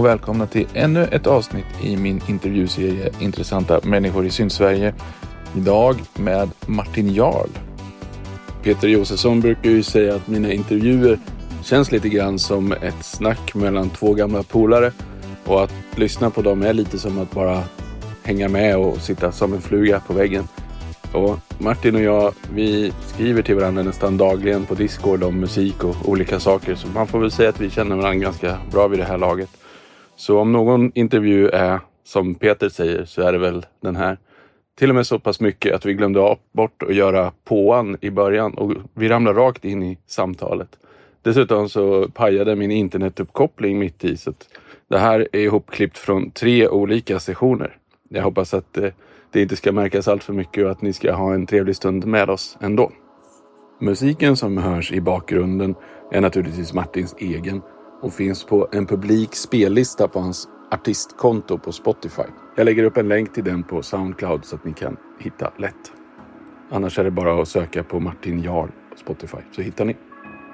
och välkomna till ännu ett avsnitt i min intervjuserie Intressanta människor i Sydsverige. Idag med Martin Jarl. Peter Josefsson brukar ju säga att mina intervjuer känns lite grann som ett snack mellan två gamla polare och att lyssna på dem är lite som att bara hänga med och sitta som en fluga på väggen. Och Martin och jag, vi skriver till varandra nästan dagligen på Discord om musik och olika saker. Så man får väl säga att vi känner varandra ganska bra vid det här laget. Så om någon intervju är som Peter säger så är det väl den här. Till och med så pass mycket att vi glömde bort att göra påan i början och vi ramlade rakt in i samtalet. Dessutom så pajade min internetuppkoppling mitt i så det här är ihopklippt från tre olika sessioner. Jag hoppas att eh, det inte ska märkas allt för mycket och att ni ska ha en trevlig stund med oss ändå. Musiken som hörs i bakgrunden är naturligtvis Martins egen och finns på en publik spellista på hans artistkonto på Spotify. Jag lägger upp en länk till den på Soundcloud så att ni kan hitta lätt. Annars är det bara att söka på Martin Jarl på Spotify så hittar ni.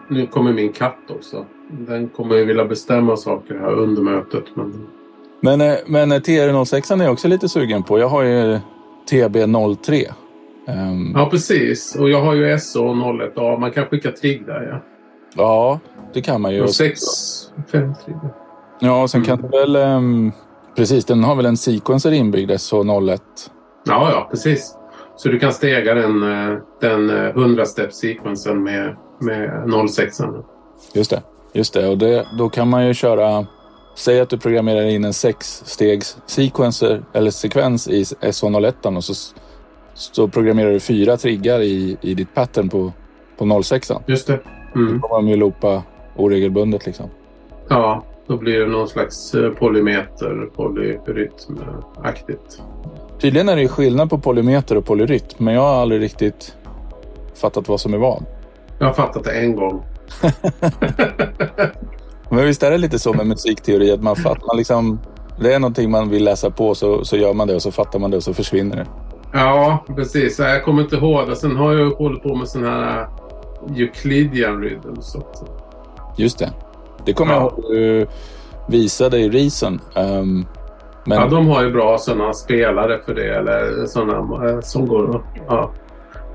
Nu kommer min katt också. Den kommer ju vilja bestämma saker här under mötet. Men, men, eh, men eh, TR06 är jag också lite sugen på. Jag har ju TB03. Um... Ehm, ja, precis. Och jag har ju SO01A. Man kan skicka trigg där, ja. Ja, det kan man ju. Och sex, fem trigg. Ja, sen mm. kan det väl... Um... Precis, den har väl en sequencer inbyggd, SO01? Ja, ja, precis. Så du kan stega den, eh, den 100 step sequensen med, med 06. Just det. Just det, och det, då kan man ju köra... Säg att du programmerar in en sexstegs sequencer eller sekvens i SO01 och så, så programmerar du fyra triggar i, i ditt pattern på, på 06. Just det. Mm. Då kommer de ju loopa oregelbundet liksom. Ja, då blir det någon slags eh, polymeter, polyrytm-aktigt. Tydligen är det ju skillnad på polymeter och polyrytm, men jag har aldrig riktigt fattat vad som är vad. Jag har fattat det en gång. Men visst är det lite så med musikteori att man fattar, man liksom, det är någonting man vill läsa på så, så gör man det och så fattar man det och så försvinner det. Ja, precis. Jag kommer inte ihåg det. Sen har jag hållit på med sådana här Euclidean rhythms också. Just det. Det kommer ja. jag ihåg du visade i Reason. Um, men... Ja, de har ju bra sådana spelare för det. Eller sådana uh, som går att ja,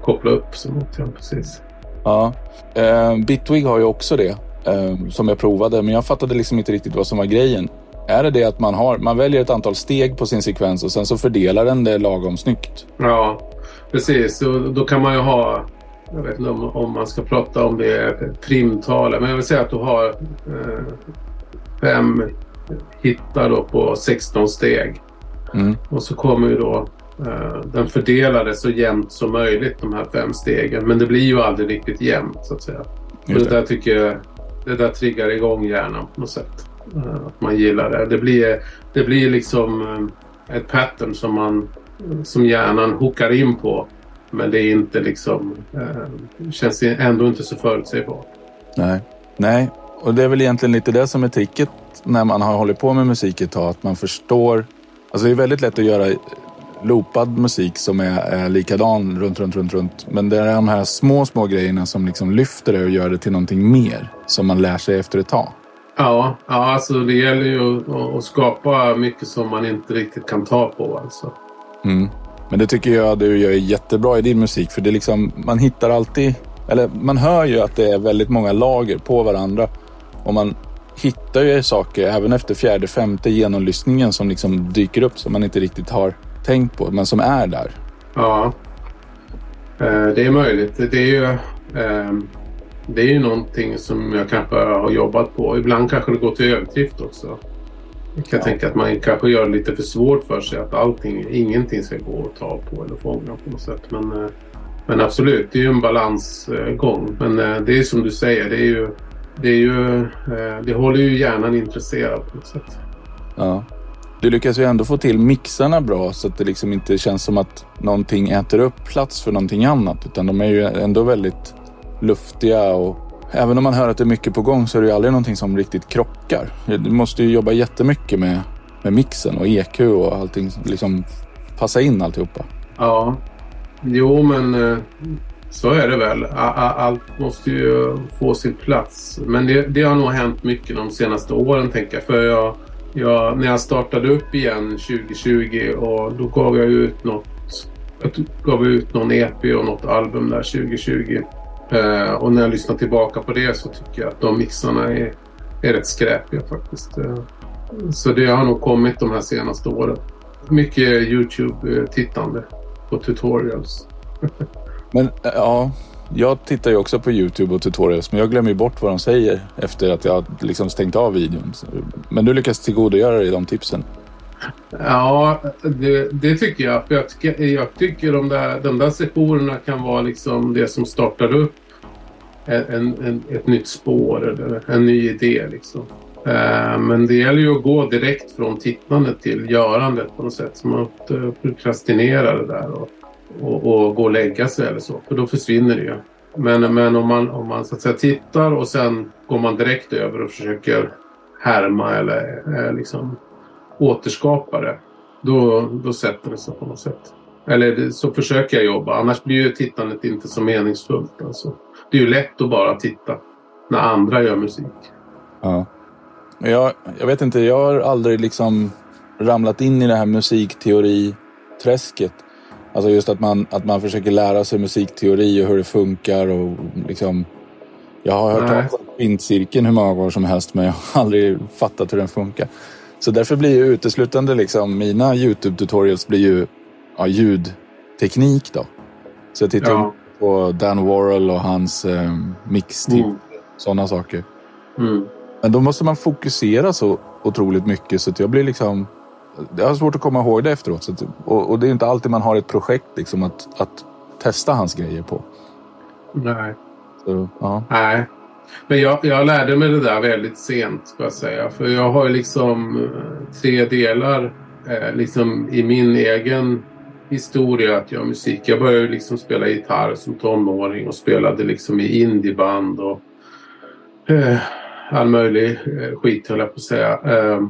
koppla upp. Så, ja, precis. Ja. Uh, Bitwig har ju också det eh, som jag provade, men jag fattade liksom inte riktigt vad som var grejen. Är det det att man, har, man väljer ett antal steg på sin sekvens och sen så fördelar den det lagom snyggt? Ja, precis. Och då kan man ju ha, jag vet inte om, om man ska prata om det är primtal, men jag vill säga att du har eh, fem hittar då på 16 steg. Mm. Och så kommer ju då eh, den fördelade så jämnt som möjligt de här fem stegen. Men det blir ju aldrig riktigt jämnt så att säga. Och det där tycker jag det där triggar igång hjärnan på något sätt. Eh, att man gillar det. Det blir, det blir liksom eh, ett pattern som, man, som hjärnan hookar in på. Men det är inte liksom, eh, känns ändå inte så förutsägbart. Nej. Nej, och det är väl egentligen lite det som är tricket när man har hållit på med musik ett tag. Att man förstår. Alltså det är väldigt lätt att göra loopad musik som är, är likadan runt, runt, runt, runt. Men det är de här små, små grejerna som liksom lyfter det och gör det till någonting mer som man lär sig efter ett tag. Ja, ja alltså det gäller ju att, att skapa mycket som man inte riktigt kan ta på alltså. Mm. Men det tycker jag du gör jättebra i din musik för det är liksom, man hittar alltid, eller man hör ju att det är väldigt många lager på varandra och man hittar ju saker även efter fjärde, femte genomlyssningen som liksom dyker upp som man inte riktigt har tänkt på, men som är där. Ja, eh, det är möjligt. Det är ju, ehm, det är ju någonting som jag kanske har jobbat på. Ibland kanske det går till överdrift också. Jag kan ja. tänka att man kanske gör det lite för svårt för sig att allting, ingenting ska gå att ta på eller fånga på något sätt. Men, eh, men absolut, det är ju en balansgång. Men eh, det är som du säger, det är ju, det, är ju, det håller ju hjärnan intresserad på något sätt. Ja. Du lyckas ju ändå få till mixarna bra så att det liksom inte känns som att någonting äter upp plats för någonting annat. Utan de är ju ändå väldigt luftiga och även om man hör att det är mycket på gång så är det ju aldrig någonting som riktigt krockar. Du måste ju jobba jättemycket med, med mixen och EQ och allting. Liksom passa in alltihopa. Ja, jo men eh, så är det väl. Allt måste ju få sin plats. Men det, det har nog hänt mycket de senaste åren tänker jag. För jag jag, när jag startade upp igen 2020 och då gav jag ut något jag gav ut någon EP och något album där 2020. Eh, och när jag lyssnar tillbaka på det så tycker jag att de mixarna är, är rätt skräpiga faktiskt. Eh, så det har nog kommit de här senaste åren. Mycket YouTube-tittande på tutorials. Men ja, jag tittar ju också på YouTube och tutorials men jag glömmer ju bort vad de säger efter att jag liksom stängt av videon. Men du lyckas tillgodogöra dig de tipsen. Ja, det, det, tycker jag. För jag tycker, jag tycker de, där, de där sessionerna kan vara liksom det som startar upp en, en, ett nytt spår eller en ny idé. Liksom. Eh, men det gäller ju att gå direkt från tittandet till görandet på något sätt. Så man inte prokrastinerar det där och, och, och går och lägga sig eller så. För då försvinner det ju. Men, men om, man, om man så att säga tittar och sen går man direkt över och försöker härma eller eh, liksom återskapa det. Då, då sätter det sig på något sätt. Eller så försöker jag jobba. Annars blir ju tittandet inte så meningsfullt. Alltså. Det är ju lätt att bara titta när andra gör musik. Ja. Jag, jag vet inte, jag har aldrig liksom ramlat in i det här musikteori-träsket. Alltså just att man, att man försöker lära sig musikteori och hur det funkar och liksom... Jag har hört talas om kvintcirkeln hur många gånger som helst men jag har aldrig fattat hur den funkar. Så därför blir ju uteslutande liksom mina YouTube-tutorials blir ju ja, ljudteknik då. Så jag tittar ja. På Dan Worrell och hans eh, mixtip. Mm. Sådana saker. Mm. Men då måste man fokusera så otroligt mycket så att jag blir liksom... Jag har svårt att komma ihåg det efteråt. Att, och, och, det är inte alltid man har ett projekt liksom att, att testa hans grejer på. Nej. Så, ja. Nej. Men jag, jag lärde mig det där väldigt sent ska jag säga. För jag har liksom eh, tre delar eh, liksom i min egen historia att göra musik. Jag började liksom spela gitarr som tonåring och spelade liksom i indieband och eh, all möjlig eh, skit höll jag på att säga. Eh,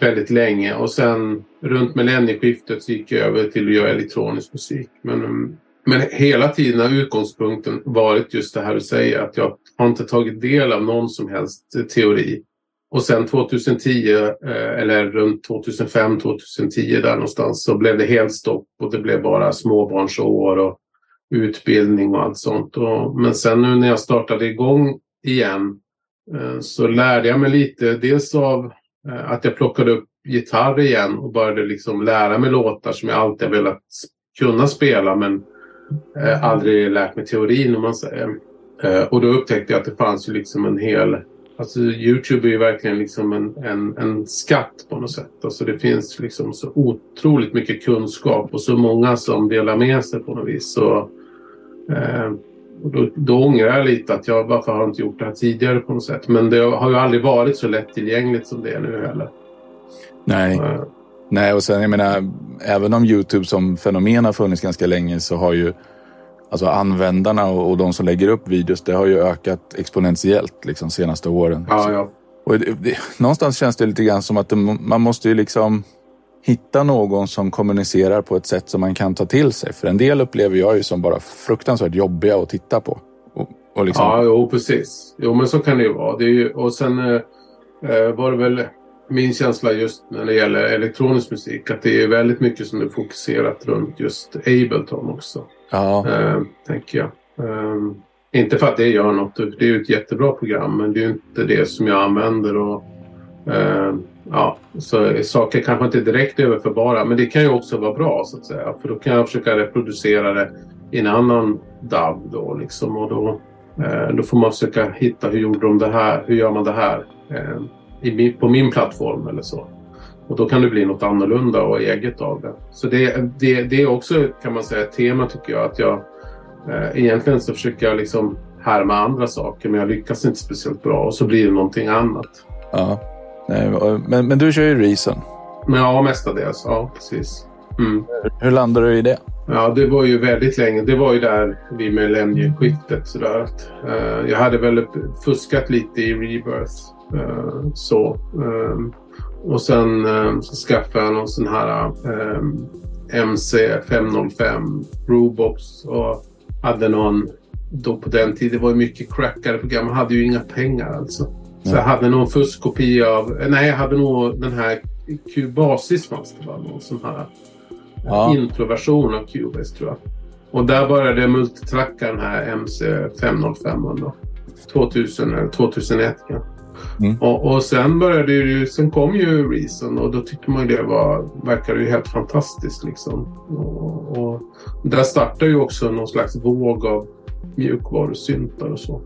väldigt länge och sen runt millennieskiftet så gick jag över till att göra elektronisk musik. Men, men hela tiden har utgångspunkten varit just det här du säger att jag har inte tagit del av någon som helst teori. Och sen 2010 eh, eller runt 2005-2010 där någonstans så blev det helt stopp och det blev bara småbarnsår och utbildning och allt sånt. men sen nu när jag startade igång igen eh, så lärde jag mig lite. Dels av eh, att jag plockade upp gitarr igen och började liksom lära mig låtar som jag alltid har velat kunna spela men aldrig lärt mig teorin om man säger. Och då upptäckte jag att det fanns ju liksom en hel... Alltså Youtube är ju verkligen liksom en, en, en skatt på något sätt. Alltså det finns liksom så otroligt mycket kunskap och så många som delar med sig på något vis. Så, eh, och då, då ångrar jag lite att jag varför har jag inte gjort det här tidigare på något sätt. Men det har ju aldrig varit så lättillgängligt som det är nu heller. Nej. Uh. Nej, och sen jag menar, även om Youtube som fenomen har funnits ganska länge så har ju alltså användarna och, och de som lägger upp videos, det har ju ökat exponentiellt liksom senaste åren. Ja, ja. Och det, det, någonstans känns det lite grann som att det, man måste ju liksom hitta någon som kommunicerar på ett sätt som man kan ta till sig. För en del upplever jag ju som bara fruktansvärt jobbiga att titta på. Och, och liksom... Ja, jo, precis. Jo, men så kan det ju vara. Det ju, och sen eh, eh, var det väl min känsla just när det gäller elektronisk musik att det är väldigt mycket som är fokuserat runt just Ableton också. Ja. Eh, tänker jag. Eh, inte för att det gör något, det är ju ett jättebra program men det är ju inte det som jag använder. Och, eh, ja, så saker kanske inte är direkt överförbara men det kan ju också vara bra så att säga. För då kan jag försöka reproducera det i en annan DAV då liksom och då, eh, då får man försöka hitta hur gjorde de det här, hur gör man det här eh, i, på min plattform eller så. Och då kan det bli något annorlunda och eget av det. Så det, det, det är också kan man säga ett tema tycker jag att jag eh, egentligen så försöker jag liksom härma andra saker men jag lyckas inte speciellt bra och så blir det någonting annat. Ja. Nej, men, men du kör ju Reason. Ja, mestadels. Ja, precis. Mm. Hur landade du i det? Ja, det var ju väldigt länge. Det var ju där vid millennieskiftet. Sådär. Uh, jag hade väl fuskat lite i Rebirth. Uh, så. Um, och sen så skaffade jag någon sån här um, MC 505 Robox och hade någon då på den tiden. Det var ju mycket crackade program. Man hade ju inga pengar alltså. Så jag hade någon fuskkopia av... Nej, jag hade nog den här Cubasis fanns det va? Någon sån här ja. introversion av Cubase tror jag. Och där började jag multitracka den här MC 505 då. 2000 eller 2001 kanske. Mm. Och, och, sen började ju, sen kom ju Reason och då tyckte man ju det var, verkade ju helt fantastiskt liksom. Och, och där startade ju också någon slags våg av mjukvarusyntar och så.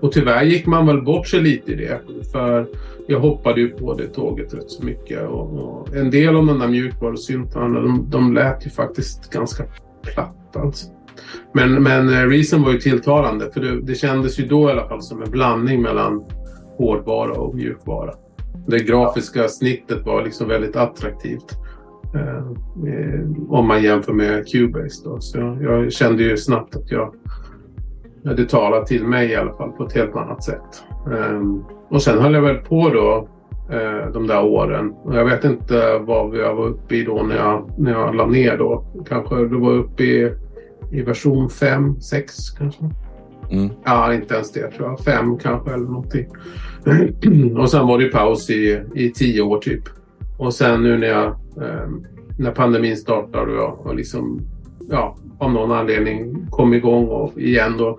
Och tyvärr gick man väl bort sig lite i det. För jag hoppade ju på det tåget rätt så mycket. Och, och en del av de där mjukvarusyntarna de, de lät ju faktiskt ganska platt alltså. Men, men eh, Reason var ju tilltalande för det, det kändes ju då i alla fall som en blandning mellan hårdvara och mjukvara. Det grafiska snittet var liksom väldigt attraktivt. Eh, eh, om man jämför med Cubase då. Så jag, jag, kände ju snabbt att jag det talade till mig i alla fall på ett helt annat sätt. Eh, och sen höll jag väl på då eh, de där åren. Och jag vet inte vad jag var uppe i då när jag, när jag la ner då. Kanske det var uppe i, i version 5, 6 kanske. Mm. Ja, inte ens det tror jag. Fem kanske eller någonting. och sen var det paus i, i tio år typ. Och sen nu när jag eh, när pandemin startade och jag och liksom ja, av någon anledning kom igång och igen då.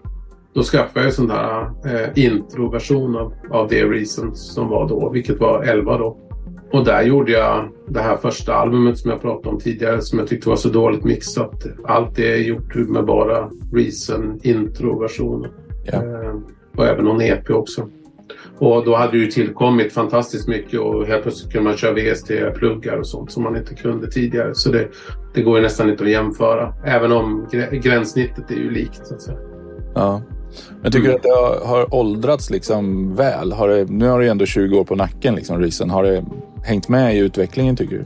Då skaffade jag en sån där eh, introversion av, av det Reason som var då, vilket var 11 då. Och där gjorde jag det här första albumet som jag pratade om tidigare som jag tyckte var så dåligt mixat. Allt det är gjort med bara Reason introversionen. Ja. Eh, och även någon EP också. Och då hade det ju tillkommit fantastiskt mycket och helt plötsligt kunde man köra VST-pluggar och sånt som man inte kunde tidigare. Så det, det går ju nästan inte att jämföra. Även om gränssnittet är ju likt. Så att säga. Ja. Jag tycker mm. att det har, har åldrats liksom väl. Har det, nu har du ändå 20 år på nacken, liksom, Reason. Har det hängt med i utvecklingen tycker du?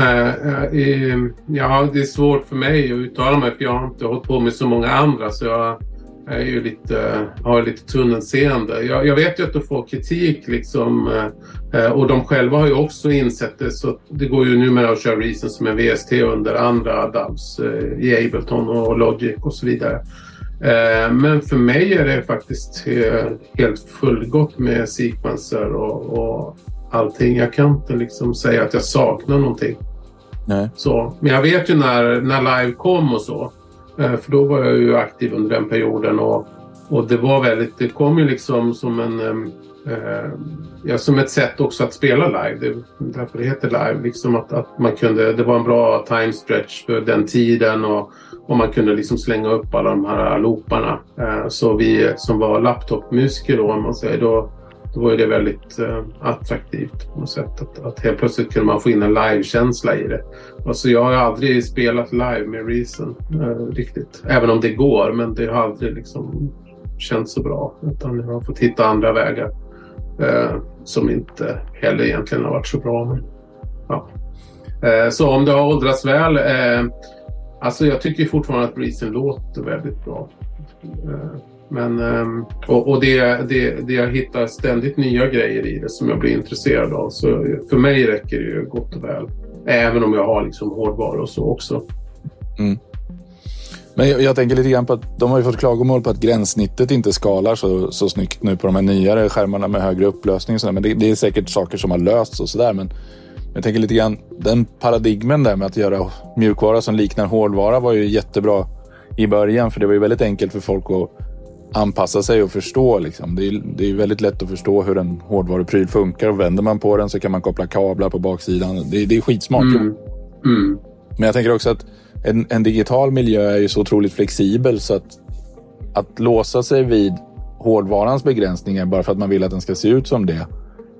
Uh, uh, ja, det är svårt för mig att uttala mig för jag har inte hållit på med så många andra. Så jag är ju lite, har lite tunnelseende. Jag, jag vet ju att du får kritik liksom. Uh, och de själva har ju också insett det. Så det går ju numera att köra Reason som en VST under andra DAWs i Ableton och Logic och så vidare. Men för mig är det faktiskt helt fullgott med sequencer och, och allting. Jag kan inte liksom säga att jag saknar någonting. Nej. Så, men jag vet ju när, när live kom och så. Eh, för då var jag ju aktiv under den perioden och, och det var väldigt, det kom ju liksom som en eh, ja, som ett sätt också att spela live. Det, därför det heter live. Liksom att, att man kunde, det var en bra time stretch för den tiden och, och man kunde liksom slänga upp alla de här looparna. Eh, så vi som var laptopmusiker då, om man säger, då, då var det väldigt eh, attraktivt på något sätt. Att, att helt plötsligt kunde man få in en livekänsla i det. Alltså jag har aldrig spelat live med Reason eh, riktigt. Även om det går, men det har aldrig liksom känts så bra. Utan jag har fått hitta andra vägar eh, som inte heller egentligen har varit så bra. Men, ja. Eh, så om det har åldrats väl. Eh, Alltså jag tycker fortfarande att Breezen låter väldigt bra. Eh, men, ehm, och, och det, det, det jag hittar ständigt nya grejer i det som jag blir intresserad av. Så för mig räcker det ju gott och väl. Även om jag har liksom hårdvara och så också. Mm. Men jag, jag, tänker lite grann på att de har ju fått klagomål på att gränssnittet inte skalar så, så snyggt nu på de här nyare skärmarna med högre upplösning. Och sådär. men det, det, är säkert saker som har lösts och sådär. Men jag tänker lite grann, den paradigmen där med att göra mjukvara som liknar hårdvara var ju jättebra i början. För det var ju väldigt enkelt för folk att anpassa sig och förstå. Liksom. Det, är, det är väldigt lätt att förstå hur en hårdvarupryl funkar och vänder man på den så kan man koppla kablar på baksidan. Det, det är skitsmart. Mm. Mm. Men jag tänker också att en, en, digital miljö är ju så otroligt flexibel så att, att låsa sig vid hårdvarans begränsningar bara för att man vill att den ska se ut som det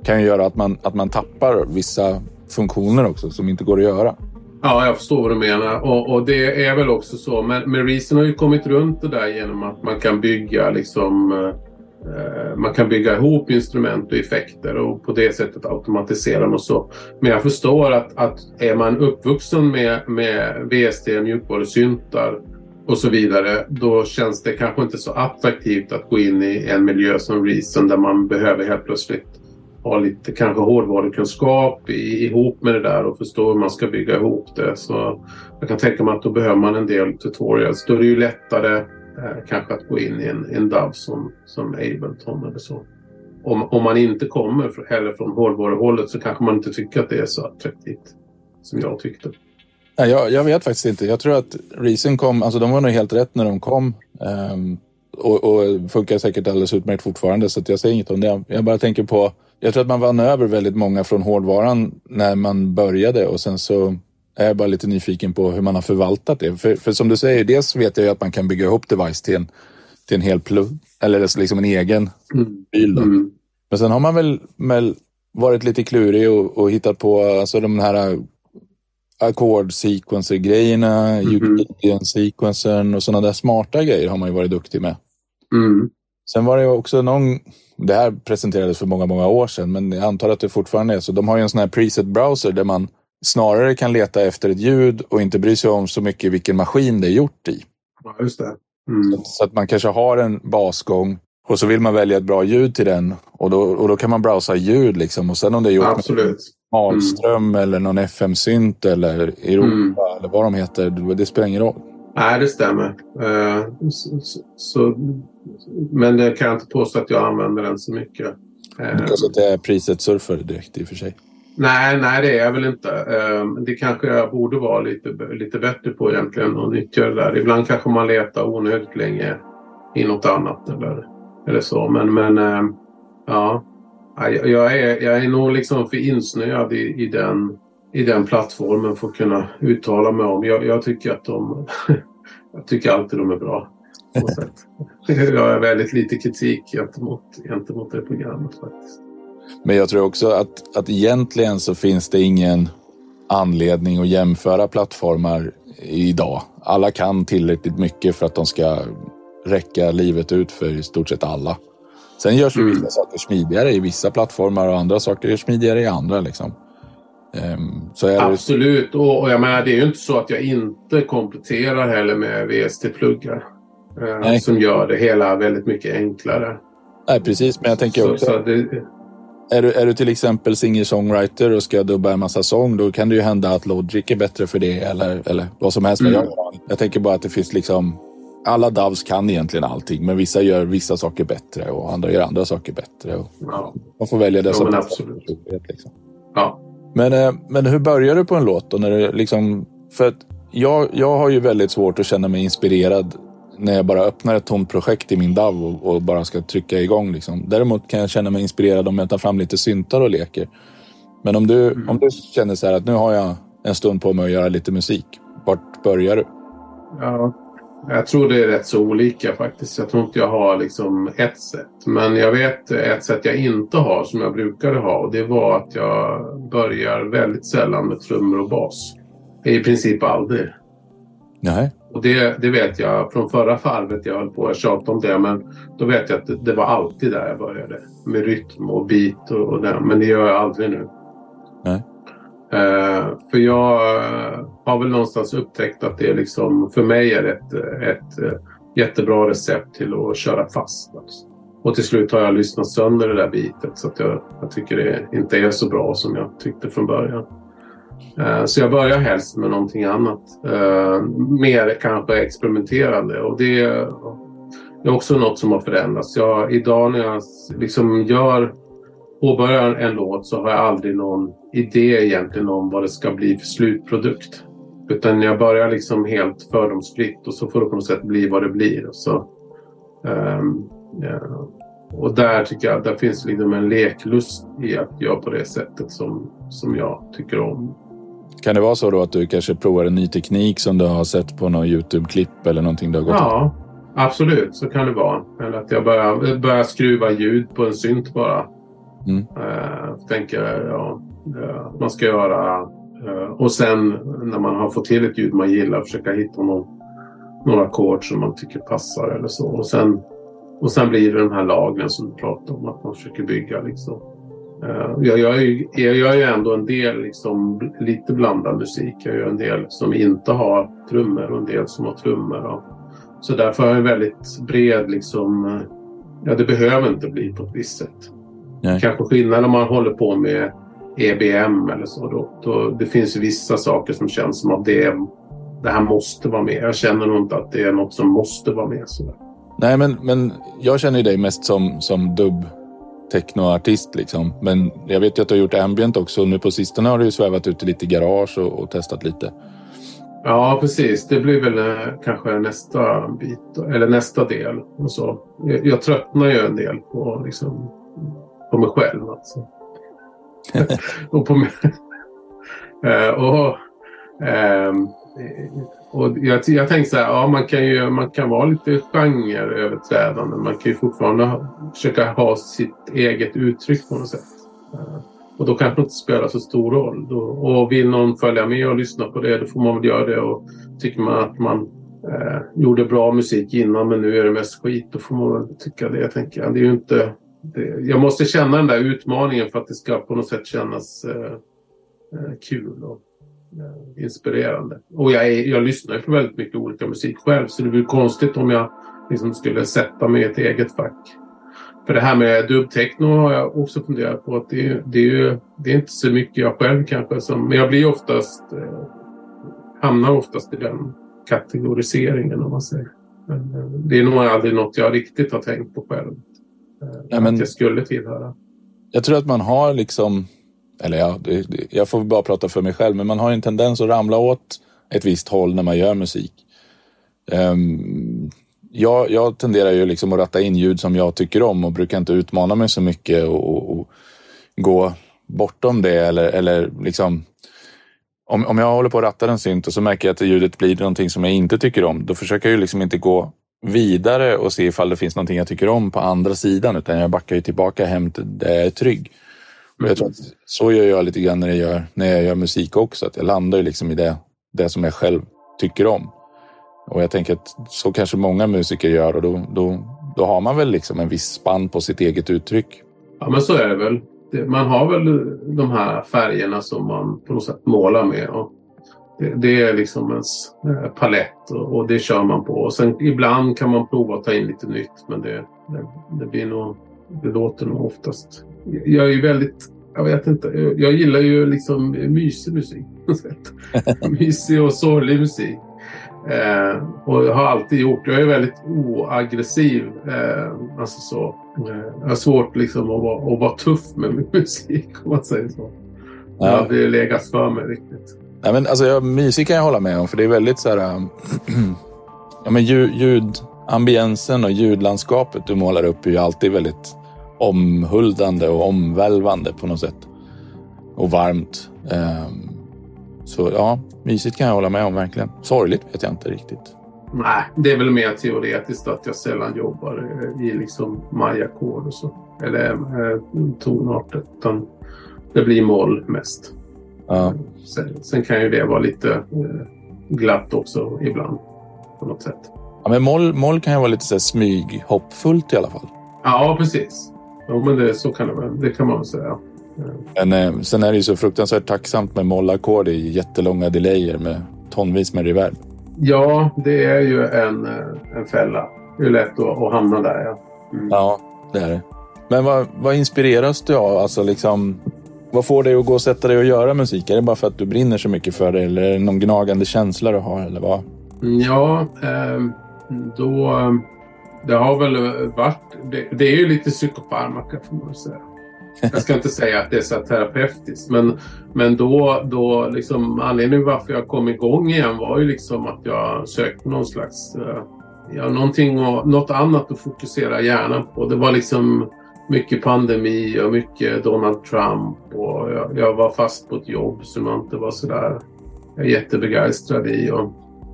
kan ju göra att man, att man tappar vissa funktioner också som inte går att göra. Ja, jag förstår vad du menar. Och, och, det är väl också så. Men, men Reason har ju kommit runt det där genom att man kan bygga liksom eh, man kan bygga ihop instrument och effekter och på det sättet automatisera dem och så. Men jag förstår att, att är man uppvuxen med, med VST, mjukvarusyntar och så vidare, då känns det kanske inte så attraktivt att gå in i en miljö som Reason där man behöver helt plötsligt ha lite kanske hårdvarukunskap ihop med det där och förstå hur man ska bygga ihop det. Så jag kan tänka mig att då behöver man en del tutorials. Då är det ju lättare eh, kanske att gå in i en, en DAV som, som Ableton eller så. om, om man inte kommer heller från hårdvaruhållet så kanske man inte tycker att det är så attraktivt som jag tyckte. Nej, jag, jag vet faktiskt inte. Jag tror att Reason kom, alltså de var nog helt rätt när de kom. Um, och, och funkar säkert alldeles utmärkt fortfarande så jag säger inget om det. Jag bara tänker på, jag tror att man vann över väldigt många från hårdvaran när man började och sen så är jag bara lite nyfiken på hur man har förvaltat det. För, för som du säger, dels vet jag ju att man kan bygga ihop device till en, till en hel plugg, eller liksom en egen mm. bil. Mm. Men sen har man väl, väl varit lite klurig och, och hittat på alltså de här ackord-sequencer-grejerna, mm. Euclidean-sequencern och sådana där smarta grejer har man ju varit duktig med. Mm. Sen var det också någon, det här presenterades för många, många år sedan, men jag antar att det fortfarande är så. De har ju en sån här preset-browser där man snarare kan leta efter ett ljud och inte bry sig om så mycket vilken maskin det är gjort i. Ja, just det. Mm. Så att man kanske har en basgång och så vill man välja ett bra ljud till den och då, och då kan man browsa ljud liksom. Och sen om det är gjort Absolut. med Malström mm. eller någon FM-synt eller Europa mm. eller vad de heter, det spelar ingen roll. Nej, det stämmer. Uh, så, så, men det kan jag inte påstå att jag använder den så mycket. Uh, kanske inte är priset surfare direkt i och för sig. Nej, nej det är jag väl inte. Uh, det kanske jag borde vara lite, lite bättre på egentligen och nyttja det där. Ibland kanske man letar onödigt länge i något annat eller, eller så. Men, men uh, ja, jag är, jag är nog liksom för insnöad i, i, den, i den plattformen för att kunna uttala mig om. Jag, jag tycker att de... jag tycker alltid de är bra. jag har väldigt lite kritik gentemot, gentemot det programmet faktiskt. Men jag tror också att, att egentligen så finns det ingen anledning att jämföra plattformar idag. Alla kan tillräckligt mycket för att de ska räcka livet ut för i stort sett alla. Sen görs ju mm. vissa saker smidigare i vissa plattformar och andra saker är smidigare i andra. Liksom. Um, Absolut, det... och, och jag menar, det är ju inte så att jag inte kompletterar heller med VST-pluggar. Uh, som gör det hela väldigt mycket enklare. Nej, precis, men jag tänker så, också... Så det... är, du, är du till exempel singer-songwriter och ska dubba en massa sång, då kan det ju hända att Logic är bättre för det eller, eller vad som helst. Mm. Jag, jag tänker bara att det finns liksom alla DAVs kan egentligen allting, men vissa gör vissa saker bättre och andra gör andra saker bättre. Och ja. Man får välja det som ja, absolut. Liksom. Ja. Men, eh, men hur börjar du på en låt? Då, när du liksom, för att jag, jag har ju väldigt svårt att känna mig inspirerad när jag bara öppnar ett tomt projekt i min DAV och, och, bara ska trycka igång. Liksom. Däremot kan jag känna mig inspirerad om jag tar fram lite syntar och leker. Men om du, mm. om du känner så här att nu har jag en stund på mig att göra lite musik. Vart börjar du? Ja, jag tror det är rätt så olika faktiskt. Jag tror inte jag har liksom ett sätt. Men jag vet ett sätt jag inte har som jag brukade ha. Och det var att jag börjar väldigt sällan med trummor och bas. I princip aldrig. Nej. Och det, det vet jag från förra farvet jag höll på att tjata om det. Men då vet jag att det, det, var alltid där jag började. Med rytm och beat och, och det. Men det gör jag aldrig nu. Nej. Uh, för jag har väl någonstans upptäckt att det liksom, för mig är ett, ett eh, jättebra recept till att köra fast. Alltså. Och till slut har jag lyssnat sönder det där bitet så att jag, jag tycker det inte är så bra som jag tyckte från början. Eh, så jag börjar helst med någonting annat. Eh, mer kanske experimenterande och det är också något som har förändrats. Jag, idag när jag liksom gör påbörjar en låt så har jag aldrig någon idé egentligen om vad det ska bli för slutprodukt. Utan jag börjar liksom helt fördomsfritt och så får det på något sätt bli vad det blir. Och, så, um, ja. och där tycker jag där finns liksom en leklust i att göra på det sättet som, som jag tycker om. Kan det vara så då att du kanske provar en ny teknik som du har sett på någon Youtube-klipp eller någonting du har gått Ja, absolut så kan det vara. Eller att jag börjar, börjar skruva ljud på en synt bara. Mm. Uh, tänker ja, uh, man ska göra. Uh, och sen när man har fått till ett ljud man gillar försöka hitta någon, några ackord som man tycker passar eller så. Och sen, och sen blir det den här lagren som du pratar om att man försöker bygga. Liksom. Jag gör, ju, jag gör ju ändå en del liksom, lite blandad musik. Jag gör en del som inte har trummor och en del som har trummor. Så därför har jag en väldigt bred liksom, Ja, det behöver inte bli på ett visst sätt. Nej. Kanske skillnad om man håller på med EBM eller så. Då, då, det finns vissa saker som känns som att det, det här måste vara med. Jag känner nog inte att det är något som måste vara med. Så. Nej, men, men jag känner ju dig mest som, som dubb technoartist liksom. Men jag vet ju att du har gjort ambient också. Nu på sistone har du ju svävat ut i lite garage och, och testat lite. Ja, precis. Det blir väl eh, kanske nästa bit, eller nästa del. Och så. Jag, jag tröttnar ju en del på, liksom, på mig själv. Alltså. och på eh, och, ehm, och jag, jag tänkte så här, ja, man kan ju man kan vara lite genreöverträdande. Man kan ju fortfarande försöka ha sitt eget uttryck på något sätt. Eh, och då kanske det inte spelar så stor roll. Då, och vill någon följa med och lyssna på det, då får man väl göra det. Och tycker man att man eh, gjorde bra musik innan men nu är det mest skit, då får man väl tycka det. Tänker jag. Det är ju inte, det, jag måste känna den där utmaningen för att det ska på något sätt kännas eh, eh, kul och eh, inspirerande. Och jag, är, jag lyssnar ju på väldigt mycket olika musik själv så det blir konstigt om jag liksom skulle sätta mig i ett eget fack. För det här med dubbtechno har jag också funderat på att det, det, är ju, det är inte så mycket jag själv kanske som... Men jag blir oftast... Eh, hamnar oftast i den kategoriseringen om man säger. Men eh, det är nog aldrig något jag riktigt har tänkt på själv. Eh, Nej, men, att jag skulle tillhöra. Jag tror att man har liksom... Eller ja, det, det, jag får bara prata för mig själv. Men man har en tendens att ramla åt ett visst håll när man gör musik. Um, jag, jag tenderar ju liksom att ratta in ljud som jag tycker om och brukar inte utmana mig så mycket och, och gå bortom det eller, eller liksom om, om jag håller på att ratta en synt och så märker jag att ljudet blir någonting som jag inte tycker om, då försöker jag ju liksom inte gå vidare och se ifall det finns någonting jag tycker om på andra sidan, utan jag backar ju tillbaka hem till där jag är trygg. Mm. Jag tror att så gör jag lite grann när jag gör, när jag gör musik också, att jag landar ju liksom i det, det som jag själv tycker om. Och jag tänker att så kanske många musiker gör och då, då, då har man väl liksom en viss spann på sitt eget uttryck. Ja, men så är det väl. Man har väl de här färgerna som man på något sätt målar med. Och det, det är liksom ens eh, palett och, och, det kör man på. Och sen ibland kan man prova att ta in lite nytt men det, det, det blir nog, det låter nog oftast. Jag är ju väldigt jag vet inte. Jag gillar ju liksom mysig musik. mysig och sorglig musik. Eh, och jag har alltid gjort. Jag är väldigt oaggressiv. Eh, alltså så. Eh, jag har svårt liksom att vara, att vara tuff med min musik om man säger så. Ja. Jag hade legat för mig riktigt. Nej, men alltså, jag, mysig kan jag hålla med om för det är väldigt så här. Ähm, ja, men ljud, ljud, ambiensen och ljudlandskapet du målar upp är ju alltid väldigt omhuldande och omvälvande på något sätt. Och varmt. Äh, så ja, mysigt kan jag hålla med om verkligen. Sorgligt vet jag inte riktigt. Nej, det är väl mer teoretiskt att jag sällan jobbar eh, i liksom majakord och så. Eller eh, tonarter. Utan det blir moll mest. Ja. Sen, sen, kan ju det vara lite eh, glatt också ibland. På något sätt. Ja, men moll, moll kan ju vara lite så här smyg hoppfullt i alla fall. Ja, precis. Ja, men det, så kan det, det kan man väl säga. Men eh, sen är det ju så fruktansvärt tacksamt med mollackord i jättelånga delayer med tonvis med reverb. Ja, det är ju en, eh, en fälla. Det är lätt att, att hamna där. Ja, mm. ja det är det. Men vad, vad inspireras du av? Alltså liksom, vad får dig att gå och sätta dig och göra musik? Är det bara för att du brinner så mycket för det eller är det någon gnagande känsla du har? Eller vad? Mm, ja, eh, då... Det har väl varit... Det, det är ju lite psykofarmaka får man säga. Jag ska inte säga att det är så terapeutiskt men, men då, då liksom, anledningen varför jag kom igång igen var ju liksom att jag sökte någon slags, eh, ja, någonting och, något annat att fokusera hjärnan på. Det var liksom mycket pandemi och mycket Donald Trump och jag, jag var fast på ett jobb som jag inte var sådär jättebegeistrad i. Och,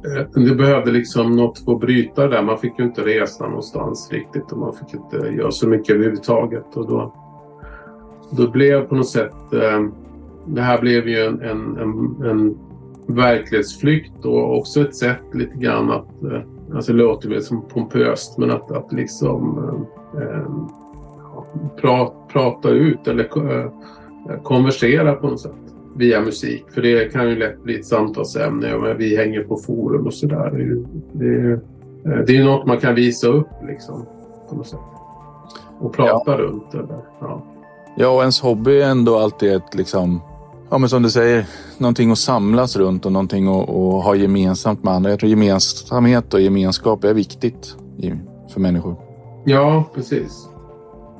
eh, det behövde liksom något för att bryta det där. Man fick ju inte resa någonstans riktigt och man fick inte göra så mycket överhuvudtaget. Och då, då blev på något sätt... Eh, det här blev ju en, en, en, en verklighetsflykt och också ett sätt lite grann att... Eh, alltså det låter väl som pompöst men att, att liksom eh, eh pra, prata ut eller eh, konversera på något sätt via musik. För det kan ju lätt bli ett samtalsämne. Och vi hänger på forum och sådär. Det, det, det är ju något man kan visa upp liksom. På något sätt. Och prata ja. runt. Eller, ja. Ja, och ens hobby är ändå alltid ett, liksom, ja men som du säger, någonting att samlas runt och någonting att, att ha gemensamt med andra. Jag tror gemensamhet och gemenskap är viktigt för människor. Ja, precis.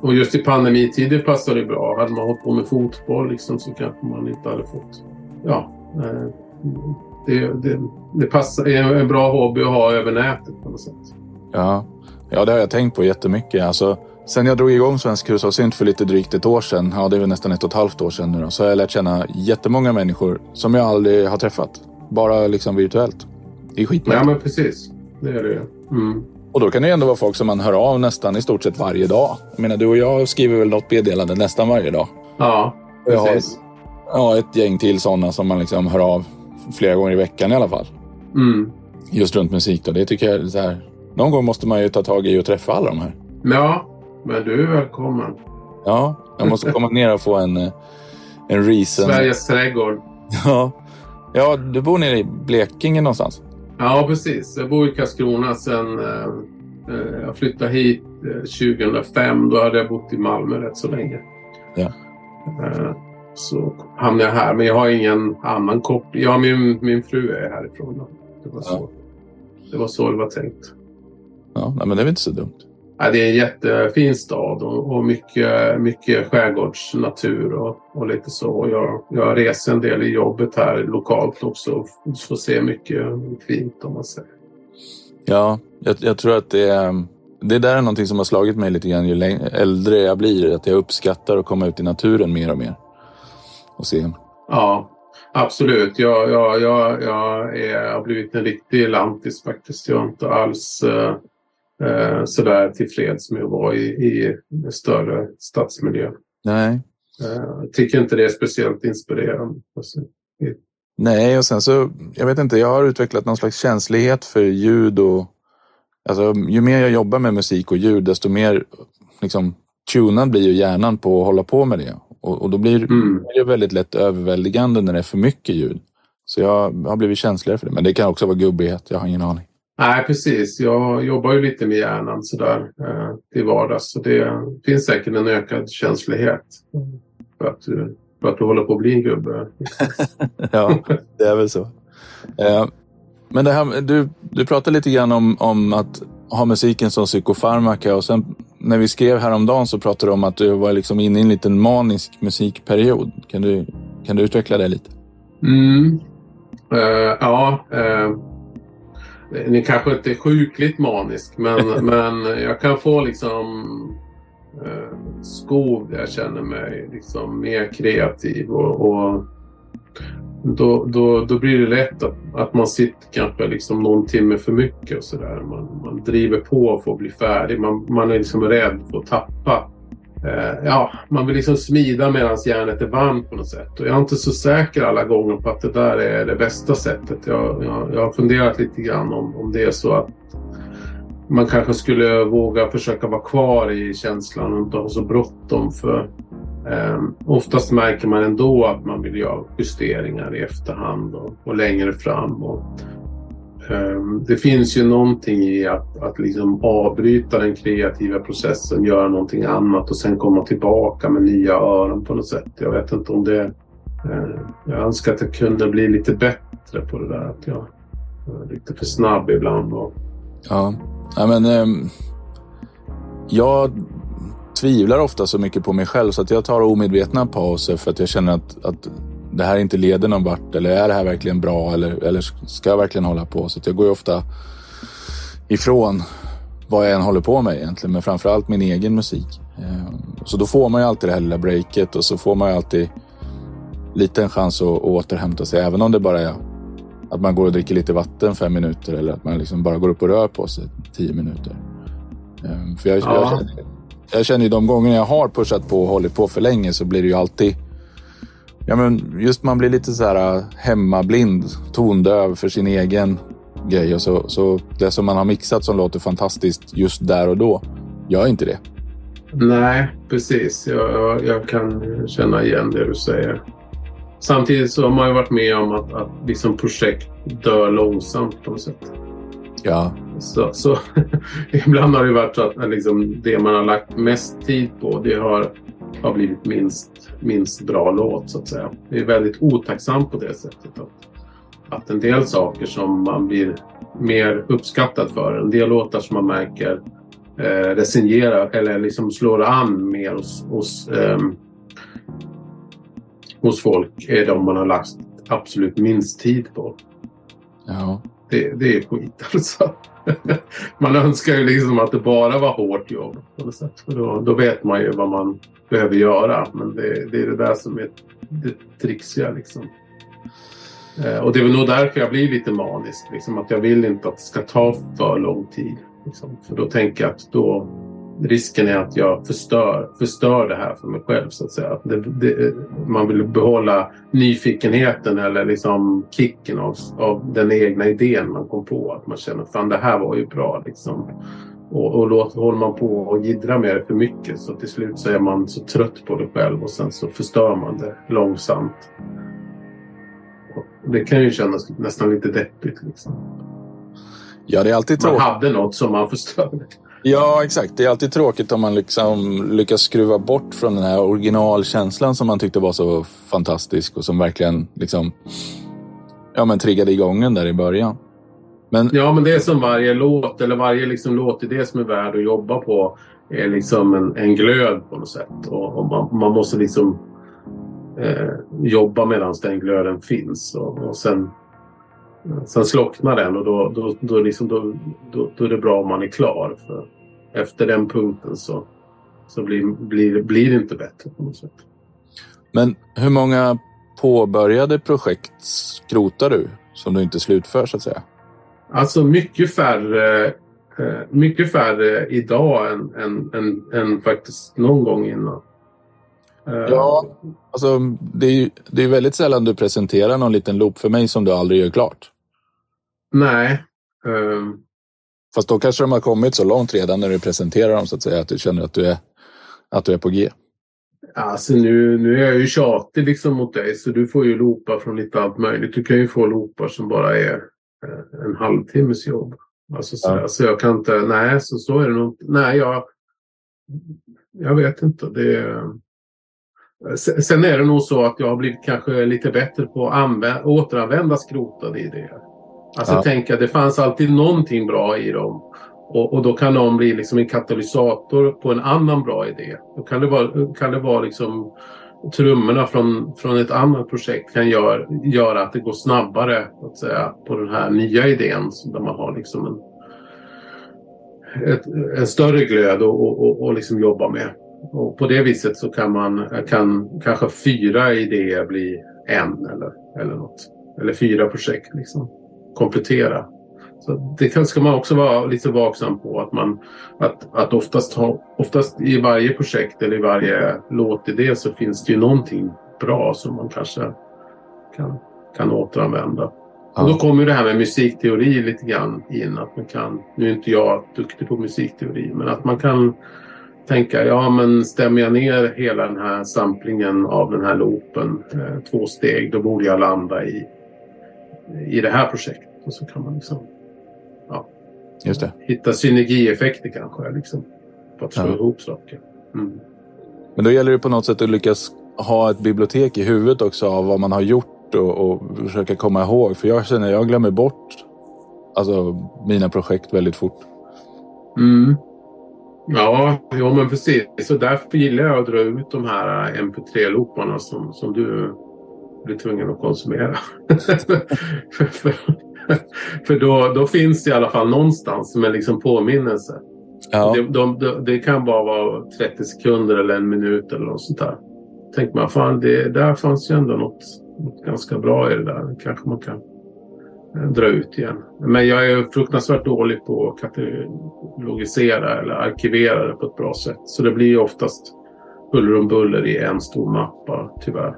Och just i pandemitider passar det bra. Hade man hållit på med fotboll liksom, så kanske man inte hade fått... Ja, eh, det, det, det passar, är en bra hobby att ha över nätet på något sätt. Ja, ja det har jag tänkt på jättemycket. Alltså, sen jag drog igång Svensk hushållssynt för lite drygt ett år sedan, ja det är väl nästan ett och ett halvt år sedan nu då, så har jag lärt känna jättemånga människor som jag aldrig har träffat. Bara liksom virtuellt. Det är skitmäktigt. Ja men precis, det är det mm. Och då kan det ändå vara folk som man hör av nästan i stort sett varje dag. Jag menar, du och jag skriver väl något meddelande nästan varje dag. Ja, precis. Jag har ja, ett gäng till sådana som man liksom hör av flera gånger i veckan i alla fall. Mm. Just runt musik då. Det tycker jag är så här. Någon gång måste man ju ta tag i och träffa alla de här. Ja, men du är välkommen. Ja, jag måste komma ner och få en, eh, en reason. Sveriges trädgård. Ja. ja, du bor nere i Blekinge någonstans? Ja, precis. Jag bor i Karlskrona sen eh, eh jag flyttade hit eh, 2005. Då hade jag bott i Malmö rätt så länge. Ja. Eh, så hamnade jag här. Men jag har ingen annan koppling. Ja, min, min fru är härifrån. Det var så. Det var så det var tänkt. Ja, men det är väl inte så dumt. Ja, det är en jättefin stad och, och mycket, mycket skärgårdsnatur och, och lite så. Jag, jag reser en del i jobbet här lokalt också och får se mycket fint om man säger. Ja, jag, jag tror att det är, det där är någonting som har slagit mig lite grann ju äldre jag blir. Att jag uppskattar att komma ut i naturen mer och mer. Och se. Ja, absolut. Jag, jag, jag, jag, är, jag har blivit en riktig lantis faktiskt. Jag har inte alls uh, eh, sådär tillfreds med att vara i, i större stadsmiljö. Nej. Eh, tycker inte det är speciellt inspirerande. Nej, och sen så, jag vet inte, jag har utvecklat någon slags känslighet för ljud och alltså, ju mer jag jobbar med musik och ljud, desto mer liksom, tunad blir ju hjärnan på att hålla på med det. Och, och då blir mm. det väldigt lätt överväldigande när det är för mycket ljud. Så jag har blivit känsligare för det. Men det kan också vara gubbighet, jag har ingen aning. Nej, precis. Jag jobbar ju lite med hjärnan sådär eh, till vardags. Så det finns säkert en ökad känslighet för att, du, för att du håller på att bli en gubbe. ja, det är väl så. Eh, men det här, du, du pratade lite grann om, om att ha musiken som psykofarmaka och sen när vi skrev häromdagen så pratade du om att du var liksom inne i en liten manisk musikperiod. Kan du, kan du utveckla det lite? Mm. Uh, ja. Uh den är kanske inte sjukligt manisk men, men jag kan få liksom eh, skov där jag känner mig liksom mer kreativ och, och då, då, då blir det lätt att, att man sitter kanske liksom någon timme för mycket och sådär. Man, man driver på för att bli färdig. Man, man är liksom rädd för att tappa eh, Eh, ja, man vill liksom smida medan järnet är varmt på något sätt. Och jag är inte så säker alla gånger på att det där är det bästa sättet. Jag, jag, jag har funderat lite grann om, om det är så att man kanske skulle våga försöka vara kvar i känslan och inte ha så bråttom. För eh, oftast märker man ändå att man vill göra justeringar i efterhand och, och längre fram. Och, Ehm, det finns ju någonting i att, att liksom avbryta den kreativa processen, göra någonting annat och sen komma tillbaka med nya öron på något sätt. Jag vet inte om det... Eh, jag önskar att jag kunde bli lite bättre på det där. Att jag är lite för snabb ibland. Och... Ja, ja men... Um, jag tvivlar ofta så mycket på mig själv så att jag tar omedvetna pauser för att jag känner att, att det här inte leder någon vart eller är det här verkligen bra eller, eller ska jag verkligen hålla på? Så jag går ju ofta ifrån vad jag än håller på med egentligen, men framförallt min egen musik. Ehm, så då får man ju alltid det här lilla breaket och så får man ju alltid lite en chans att, återhämta sig, även om det bara är att man går och dricker lite vatten fem minuter eller att man liksom bara går upp och rör på sig tio minuter. Ehm, för jag, ja. jag, känner, jag känner ju de gånger jag har pushat på och hållit på för länge så blir det ju alltid Ja, men just man blir lite så här äh, hemmablind, tondöv för sin egen grej. Och så, så det som man har mixat som låter fantastiskt just där och då, gör inte det. Nej, precis. Jag, jag, jag kan känna igen det du säger. Samtidigt så har man ju varit med om att, att liksom projekt dör långsamt på något sätt. Ja. Så, så ibland har det varit så att liksom, det man har lagt mest tid på det har, har blivit minst minst bra låt så att säga. Det är väldigt otacksamt på det sättet. Att, att en del saker som man blir mer uppskattad för, en del låtar som man märker eh, resignerar eller liksom slår an mer hos, hos, eh, hos folk är de man har lagt absolut minst tid på. Ja. Det, det är skit alltså. man önskar ju liksom att det bara var hårt jobb. På något sätt. För då, då vet man ju vad man behöver göra. Men det, det är det där som är det trixiga liksom. Eh, och det är väl nog därför jag blir lite manisk. Liksom, att jag vill inte att det ska ta för lång tid. Liksom. För då tänker jag att då risken är att jag förstör, förstör det här för mig själv. så att säga. Att det, det, man vill behålla nyfikenheten eller liksom kicken av, av den egna idén man kom på. Att man känner att det här var ju bra. Liksom. Och, och låt, håller man på och jiddrar med det för mycket så till slut så är man så trött på det själv och sen så förstör man det långsamt. Och det kan ju kännas nästan lite deppigt. Liksom. Ja, det är alltid tråkigt. Man hade något som man förstörde. Ja, exakt. Det är alltid tråkigt om man liksom lyckas skruva bort från den här originalkänslan som man tyckte var så fantastisk och som verkligen liksom, ja, men triggade igång en där i början. Men... Ja, men det är som varje låt eller varje liksom låtidé som är värd att jobba på är liksom en, en glöd på något sätt. Och, och man, man, måste liksom eh, jobba medan den glöden finns. Och, och sen, sen slocknar den och då, då, då, liksom, då, då, då är det bra om man är klar. För efter den punkten så, så blir, blir, blir det inte bättre på något sätt. Men hur många påbörjade projekt skrotar du som du inte slutför så att säga? Alltså mycket färre, eh, mycket färre idag än, än, än, än faktiskt någon gång innan. Eh, ja, alltså det är, det är väldigt sällan du presenterar någon liten loop för mig som du aldrig gör klart. Nej. Um... Fast då kanske de har kommit så långt redan när du presenterar dem så att säga att du känner att du är, att du är på G. Alltså nu, nu är jag ju tjatig liksom mot dig så du får ju loopar från lite allt möjligt. Du kan ju få loopar som bara är Eh, en halvtimmes jobb. Alltså, så, ja. så jag kan inte, nej så, så är det nog Nej, jag, jag vet inte. Det, sen är det nog så att jag har blivit kanske lite bättre på att använda, återanvända skrotade idéer. Alltså ja. tänka, det fanns alltid någonting bra i dem. Och, och, då kan de bli liksom en katalysator på en annan bra idé. Då kan det vara, kan det vara liksom trummorna från, från ett annat projekt kan gör, göra att det går snabbare att säga, på den här nya idén där man har liksom en, ett, en större glöd att och, och, och liksom jobba med. Och på det viset så kan man kan kanske fyra idéer bli en eller, eller något. Eller fyra projekt liksom komplettera. Så det ska man också vara lite vaksam på. Att, man, att, att oftast, ha, oftast i varje projekt eller i varje låtidé så finns det ju någonting bra som man kanske kan, kan återanvända. Ja. Och då kommer det här med musikteori lite grann in. Att man kan, nu är inte jag duktig på musikteori, men att man kan tänka, ja men stämmer jag ner hela den här samplingen av den här loopen eh, två steg, då borde jag landa i, i det här projektet. Och så kan man liksom ja, Just det. hitta synergieffekter kanske. Liksom, för att slå ja. ihop saker. Mm. Men då gäller det på något sätt att lyckas ha ett bibliotek i huvudet också av vad man har gjort och, och försöka komma ihåg. För jag känner att jag glömmer bort alltså, mina projekt väldigt fort. Mm. Ja, ja, men precis. Så därför gillar jag att dra ut de här MP3-looparna som, som du blir tvungen att konsumera. för, för, För då, då finns det i alla fall någonstans som en liksom påminnelse. Ja. Det, de, de, det kan bara vara 30 sekunder eller en minut eller något sånt där. Tänker man, fan det, där fanns ju ändå något, något ganska bra i det där. kanske man kan eh, dra ut igen. Men jag är fruktansvärt dålig på att katalogisera eller arkivera det på ett bra sätt. Så det blir ju oftast huller om buller i en stor mappa, tyvärr.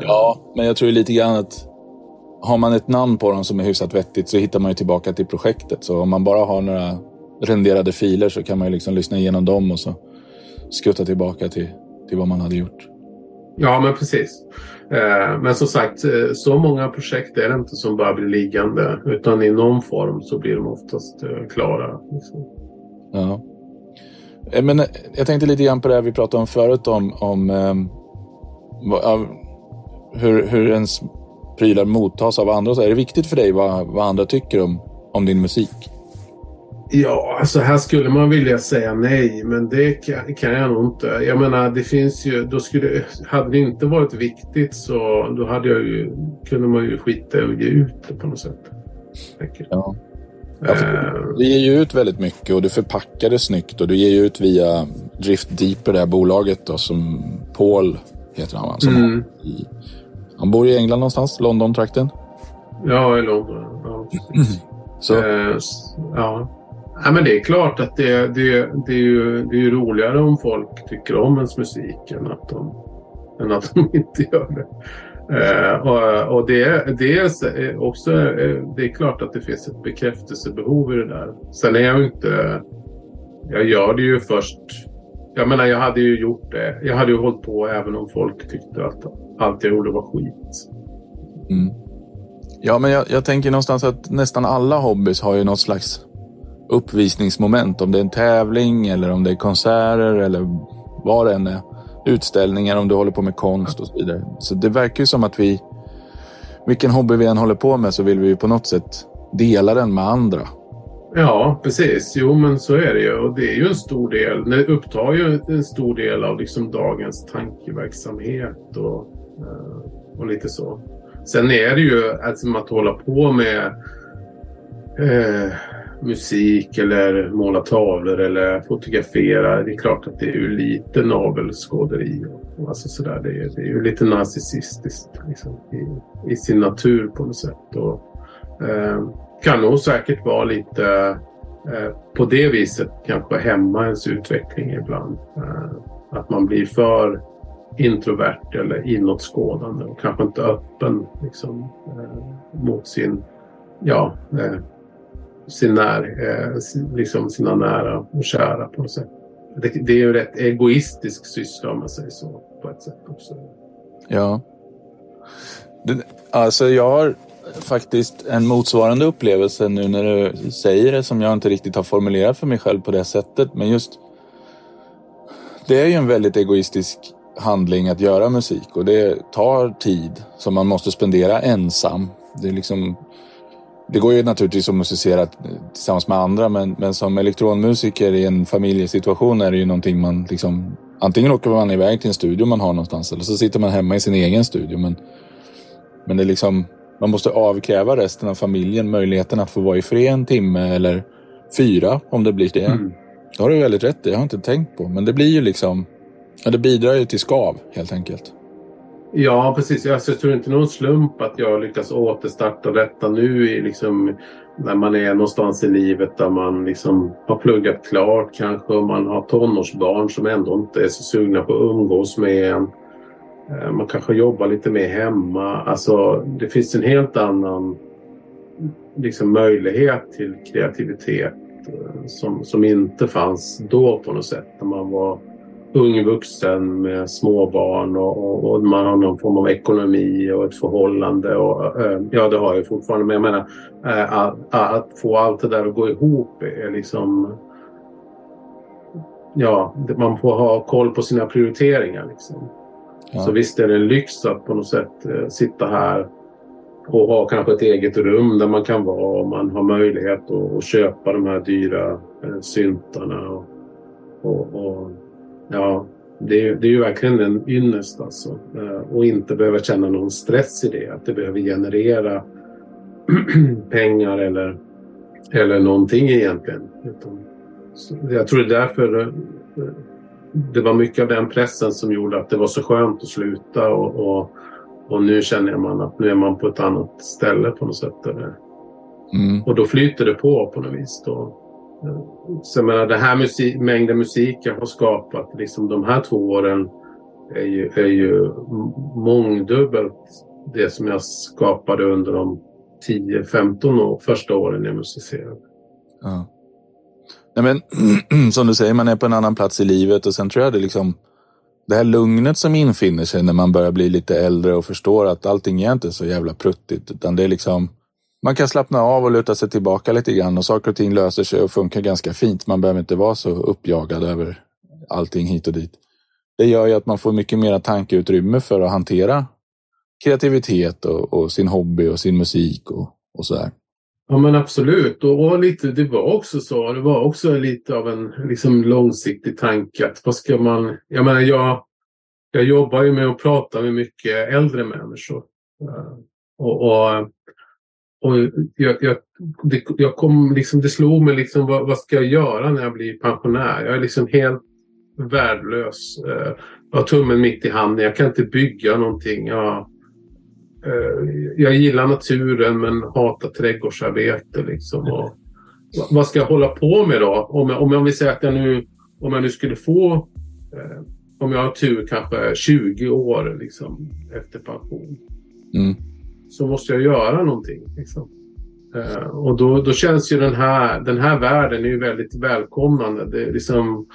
Ja, men jag tror lite grann att har man ett namn på dem som är hyfsat vettigt så hittar man ju tillbaka till projektet. Så om man bara har några renderade filer så kan man ju liksom lyssna igenom dem och så skutta tillbaka till, till vad man hade gjort. Ja, men precis. Eh, men som sagt, eh, så många projekt är det inte som bara blir liggande. Utan i någon form så blir de oftast eh, klara. Liksom. Ja. Men jag tänkte lite grann på det vi pratade om förut om, om um, hur, hur ens prylar mottas av andra. Så är det viktigt för dig vad, vad andra tycker om, om din musik? Ja, alltså här skulle man vilja säga nej, men det kan, kan jag nog inte. Jag menar, det finns ju, då skulle, hade det inte varit viktigt så då hade jag ju, kunde man ju skita och ge ut det på något sätt. Ja. Ja, du ger ju ut väldigt mycket och du förpackar det snyggt och du ger ju ut via Drift Deeper, det här bolaget då, som Paul heter han? Som mm. i, han bor i England någonstans, London-trakten? Ja, i London. Ja, Så. Eh, ja. Ja, men det är klart att det, det, det, är ju, det är ju roligare om folk tycker om ens musik än att de, än att de inte gör det. Eh, och, och det, det är också det är klart att det finns ett bekräftelsebehov i det där. Sen är jag ju inte... Jag gör det ju först... Jag menar, jag hade ju gjort det. Jag hade ju hållit på även om folk tyckte att allt jag gjorde var skit. Mm. Ja, men jag, jag tänker någonstans att nästan alla hobbys har ju något slags uppvisningsmoment. Om det är en tävling eller om det är konserter eller vad det än är. Utställningar om du håller på med konst och så vidare. Så det verkar ju som att vi, vilken hobby vi än håller på med så vill vi ju på något sätt dela den med andra. Ja, precis. Jo, men så är det ju. Och det är ju en stor del. Det upptar ju en stor del av liksom dagens tankeverksamhet och, Eh, och lite så. Sen är det ju alltså, att hålla på med eh, musik eller måla tavlor eller fotografera. Det är klart att det är ju lite navelskåderi. Och, alltså sådär, det, är, det är ju lite narcissistiskt liksom, i, i, sin natur på något sätt. Och, eh, kan nog säkert vara lite eh, på det viset kanske hämma ens utveckling ibland. Eh, att man blir för introvert eller inåtskådande och kanske inte öppen liksom, eh, mot sin ja, eh, sin när, eh, liksom sina nära och kära på något sätt. Det, det är ju rätt egoistisk syssla om man säger så på ett sätt också. Ja. Det, alltså jag har faktiskt en motsvarande upplevelse nu när du säger det som jag inte riktigt har formulerat för mig själv på det sättet. Men just det är ju en väldigt egoistisk handling att göra musik och det tar tid som man måste spendera ensam. Det är liksom det går ju naturligtvis att musicera tillsammans med andra men, men som elektronmusiker i en familjesituation är det ju någonting man liksom Antingen åker man iväg till en studio man har någonstans eller så sitter man hemma i sin egen studio. Men, men det är liksom, man måste avkräva resten av familjen möjligheten att få vara i fred en timme eller fyra om det blir det. Mm. Det har du väldigt rätt i, jag har inte tänkt på. Men det blir ju liksom, ja, det bidrar ju till skav helt enkelt. Ja, precis. Alltså, jag tror inte någon slump att jag lyckas återstarta detta nu i liksom, när man är någonstans i livet där man liksom har pluggat klart kanske och man har tonårsbarn som ändå inte är så sugna på att umgås med en. Eh, man kanske jobbar lite mer hemma. Alltså, det finns en helt annan liksom, möjlighet till kreativitet eh, som, som inte fanns då på något sätt. När man var ung vuxen med småbarn och, och, och, man har någon form av ekonomi och ett förhållande. Och, äh, ja, det har jag fortfarande. Men jag menar äh, att, att, få allt det där att gå ihop är liksom... Ja, man får ha koll på sina prioriteringar. Liksom. Ja. Så visst är det en lyx att på något sätt äh, sitta här och ha kanske ett eget rum där man kan vara och man har möjlighet att, att köpa de här dyra äh, syntarna. Och, och Ja, det är, det är ju verkligen en ynnest alltså. Eh, och inte behöva känna någon stress i det. Att det behöver generera pengar eller, eller någonting egentligen. Jag tror det är därför eh, det var mycket av den pressen som gjorde att det var så skönt att sluta och, och, och nu känner man att nu är man på ett annat ställe på något sätt. Mm. Och då flyter det på på något vis. Då, så jag menar, den här musik, mängden musik jag har skapat liksom de här två åren är ju, är ju mångdubbelt det som jag skapade under de 10-15 år, första åren jag musicerade. Ja. Nej, men, som du säger, man är på en annan plats i livet och sen tror jag det liksom det här lugnet som infinner sig när man börjar bli lite äldre och förstår att allting är inte så jävla pruttigt utan det är liksom man kan slappna av och luta sig tillbaka lite grann och saker och ting löser sig och funkar ganska fint. Man behöver inte vara så uppjagad över allting hit och dit. Det gör ju att man får mycket mera tankeutrymme för att hantera kreativitet och, och sin hobby och sin musik och, och sådär. Ja men absolut. Och, och, lite, det var också så. Det var också lite av en liksom, långsiktig tanke. Att vad ska man... Jag menar jag, jag jobbar ju med att prata med mycket äldre människor. Eh, och, och, och jag, jag, det, jag kom, liksom, det slog mig liksom vad, vad, ska jag göra när jag blir pensionär? Jag är liksom helt värdelös. Eh, jag har tummen mitt i handen. Jag kan inte bygga någonting. Jag, eh, jag gillar naturen men hatar trädgårdsarbete. Liksom, och, vad ska jag hålla på med då? Om jag, om jag vill säga att jag nu, om jag nu skulle få eh, om jag har tur kanske 20 år liksom, efter pension. Mm. Så måste jag göra någonting. Liksom. Uh, och då, då känns ju den här, den här världen är ju väldigt välkomnande. Det är liksom,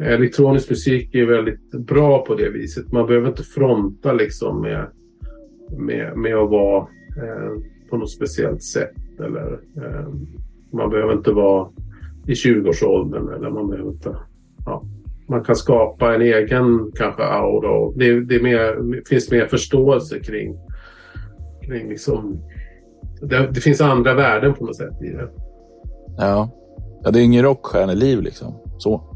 elektronisk musik är väldigt bra på det viset. Man behöver inte fronta liksom med, med, med att vara uh, på något speciellt sätt. Eller, uh, man behöver inte vara i 20-årsåldern eller man behöver inte... Ja man kan skapa en egen kanske aura. Det, det, mer, finns mer förståelse kring, kring liksom, det, det, finns andra värden på något sätt i det. Ja, ja det är ingen rockstjärneliv liksom. Så.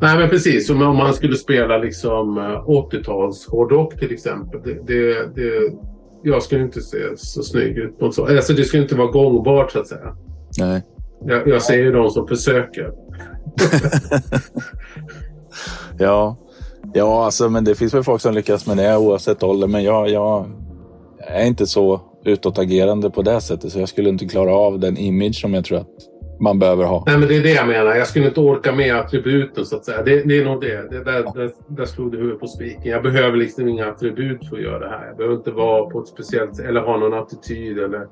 Nej men precis, om man skulle spela liksom 80-tals eh, hårdrock till exempel. Det, det, det, jag skulle inte se så snygg ut. På så. Alltså, det skulle inte vara gångbart så att säga. Nej. Jag, jag ser ju de som försöker. Ja, ja alltså, men det finns väl folk som lyckas med det oavsett ålder. Men jag, jag är inte så utåtagerande på det sättet. Så jag skulle inte klara av den image som jag tror att man behöver ha. Nej, men det är det jag menar. Jag skulle inte orka med attributen så att säga. Det, det är nog det. det där, där, där slog du huvudet på spiken. Jag behöver liksom inga attribut för att göra det här. Jag behöver inte vara på ett speciellt eller ha någon attityd eller,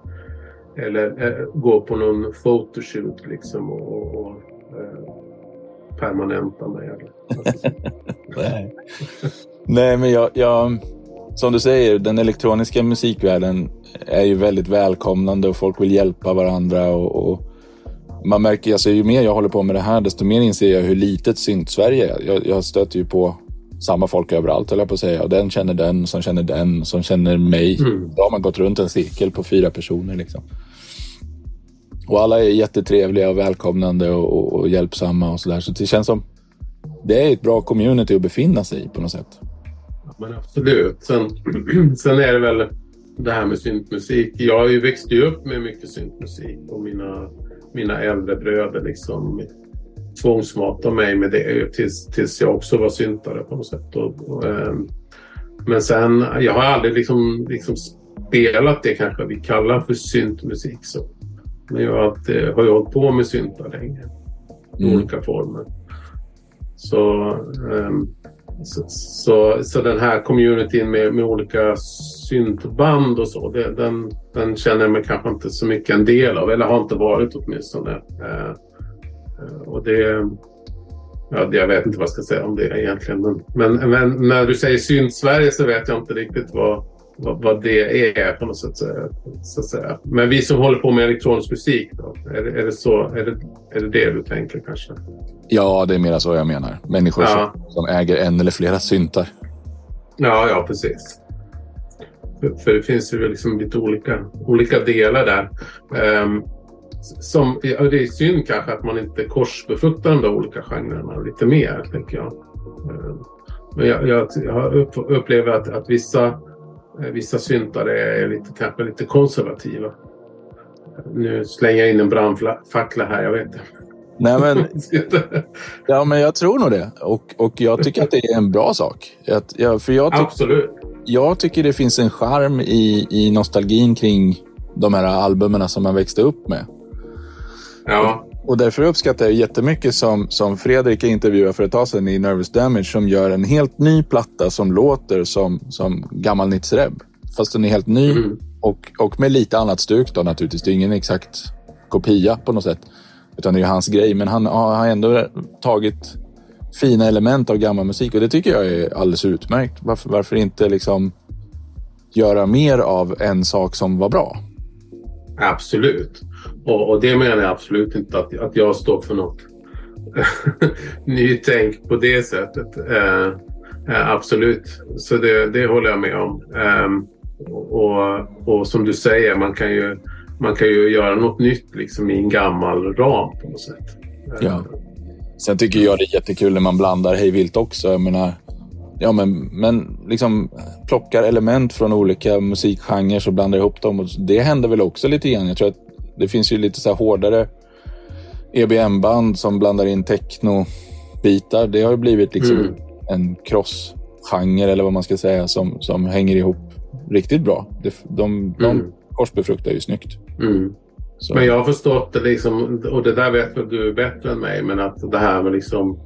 eller äh, gå på någon photoshoot liksom och, och, äh, permanenta mig. Nej. Nej, men jag, jag, som du säger, den elektroniska musikvärlden är ju väldigt välkomnande och folk vill hjälpa varandra. Och, och man märker, alltså, ju mer jag håller på med det här, desto mer inser jag hur litet synt-Sverige är. Jag, jag stöter ju på samma folk överallt, höll jag på att säga. Och den känner den, som känner den, som känner mig. Mm. Då har man gått runt en cirkel på fyra personer. Liksom. Och alla är jättetrevliga och välkomnande och, och, och hjälpsamma och sådär. Så det känns som det är ett bra community att befinna sig i på något sätt. Men absolut. Sen, sen är det väl det här med syntmusik. Jag har ju växt upp med mycket syntmusik och mina, mina äldre bröder liksom tvångsmatade mig med det tills, tills jag också var syntare på något sätt. Och, och, ähm, men sen, jag har aldrig liksom, liksom spelat det kanske vi kallar för syntmusik. Så men jag har, alltid, har ju hållit på med syntar länge. I mm. olika former. Så, um, så, så, så, den här communityn med, med olika syntband och så, det, den, den känner jag mig kanske inte så mycket en del av. Eller har inte varit åtminstone. Eh, eh och det... Ja, jag vet inte vad jag ska säga om det egentligen. Men, men, men när du säger synt-Sverige så vet jag inte riktigt vad, vad, vad, det är på något sätt. Så att säga. Men vi som håller på med elektronisk musik då? Är det, är det, så, är det, är det det du tänker kanske? Ja, det är mer så jag menar. Människor ja. som, som, äger en eller flera syntar. Ja, ja precis. För, för det finns ju liksom lite olika, olika delar där. Um, som, det är synd kanske att man inte korsbefruktar de olika genrerna lite mer, tänker jag. Um, men jag, jag, jag upplever att, att vissa Eh, vissa syntare är lite, kanske lite konservativa. Nu slänger jag in en brandfackla här, jag vet inte. Nej, men, ja, men jag tror nog det. Och, och jag tycker att det är en bra sak. Jag, för jag Absolut. Jag tycker det finns en charm i, i nostalgin kring de här albumen som man växte upp med. Ja. Och därför uppskattar jag jättemycket som, som Fredrik intervjuade för ett tag sedan i Nervous Damage som gör en helt ny platta som låter som, som gammal Nitzreb. Fast den är helt ny mm. och, och med lite annat stuk då naturligtvis. Det är ingen exakt kopia på något sätt. Utan det är hans grej. Men han har ändå tagit fina element av gammal musik och det tycker jag är alldeles utmärkt. Varför, varför inte liksom göra mer av en sak som var bra? Absolut. Och, och, det menar jag absolut inte att, att jag står för något nytänk på det sättet. Eh, eh, absolut, så det, det håller jag med om. Eh, och, och som du säger, man kan ju man kan ju göra något nytt liksom i en gammal ram på något sätt. Eh. Ja. Sen tycker jag det är jättekul när man blandar hejvilt också. Jag menar, ja, men, men liksom plockar element från olika musikgenrer och blandar ihop dem. Och det händer väl också lite grann. Jag tror att det finns ju lite så hårdare EBM-band som blandar in techno-bitar. Det har ju blivit liksom mm. en cross-genre eller vad man ska säga som, som hänger ihop riktigt bra. De, de, de mm. korsbefruktar ju snyggt. Mm. Men jag har förstått det liksom, och det där vet väl du bättre än mig, men att det här med liksom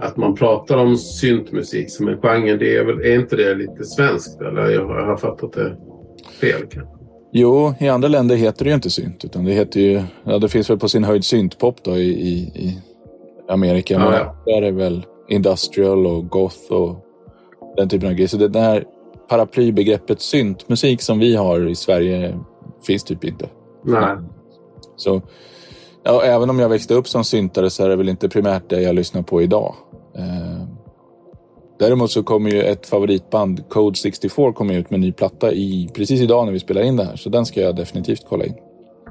att man pratar om syntmusik som en genre, det är, väl, är inte det lite svenskt? Eller jag har fattat det fel kanske? Jo, i andra länder heter det ju inte synt, utan det heter ju, ja det finns väl på sin höjd syntpop då i, i, i Amerika, ja, men ja. där är väl industrial och goth och den typen av grejer. Så det här paraplybegreppet syntmusik som vi har i Sverige finns typ inte. Nej. Så ja, även om jag växte upp som syntare så är det väl inte primärt det jag lyssnar på idag. Eh, däremot så kommer ju ett favoritband, Code 64, kommer ut med en ny platta i, precis idag när vi spelar in det här. Så den ska jag definitivt kolla in.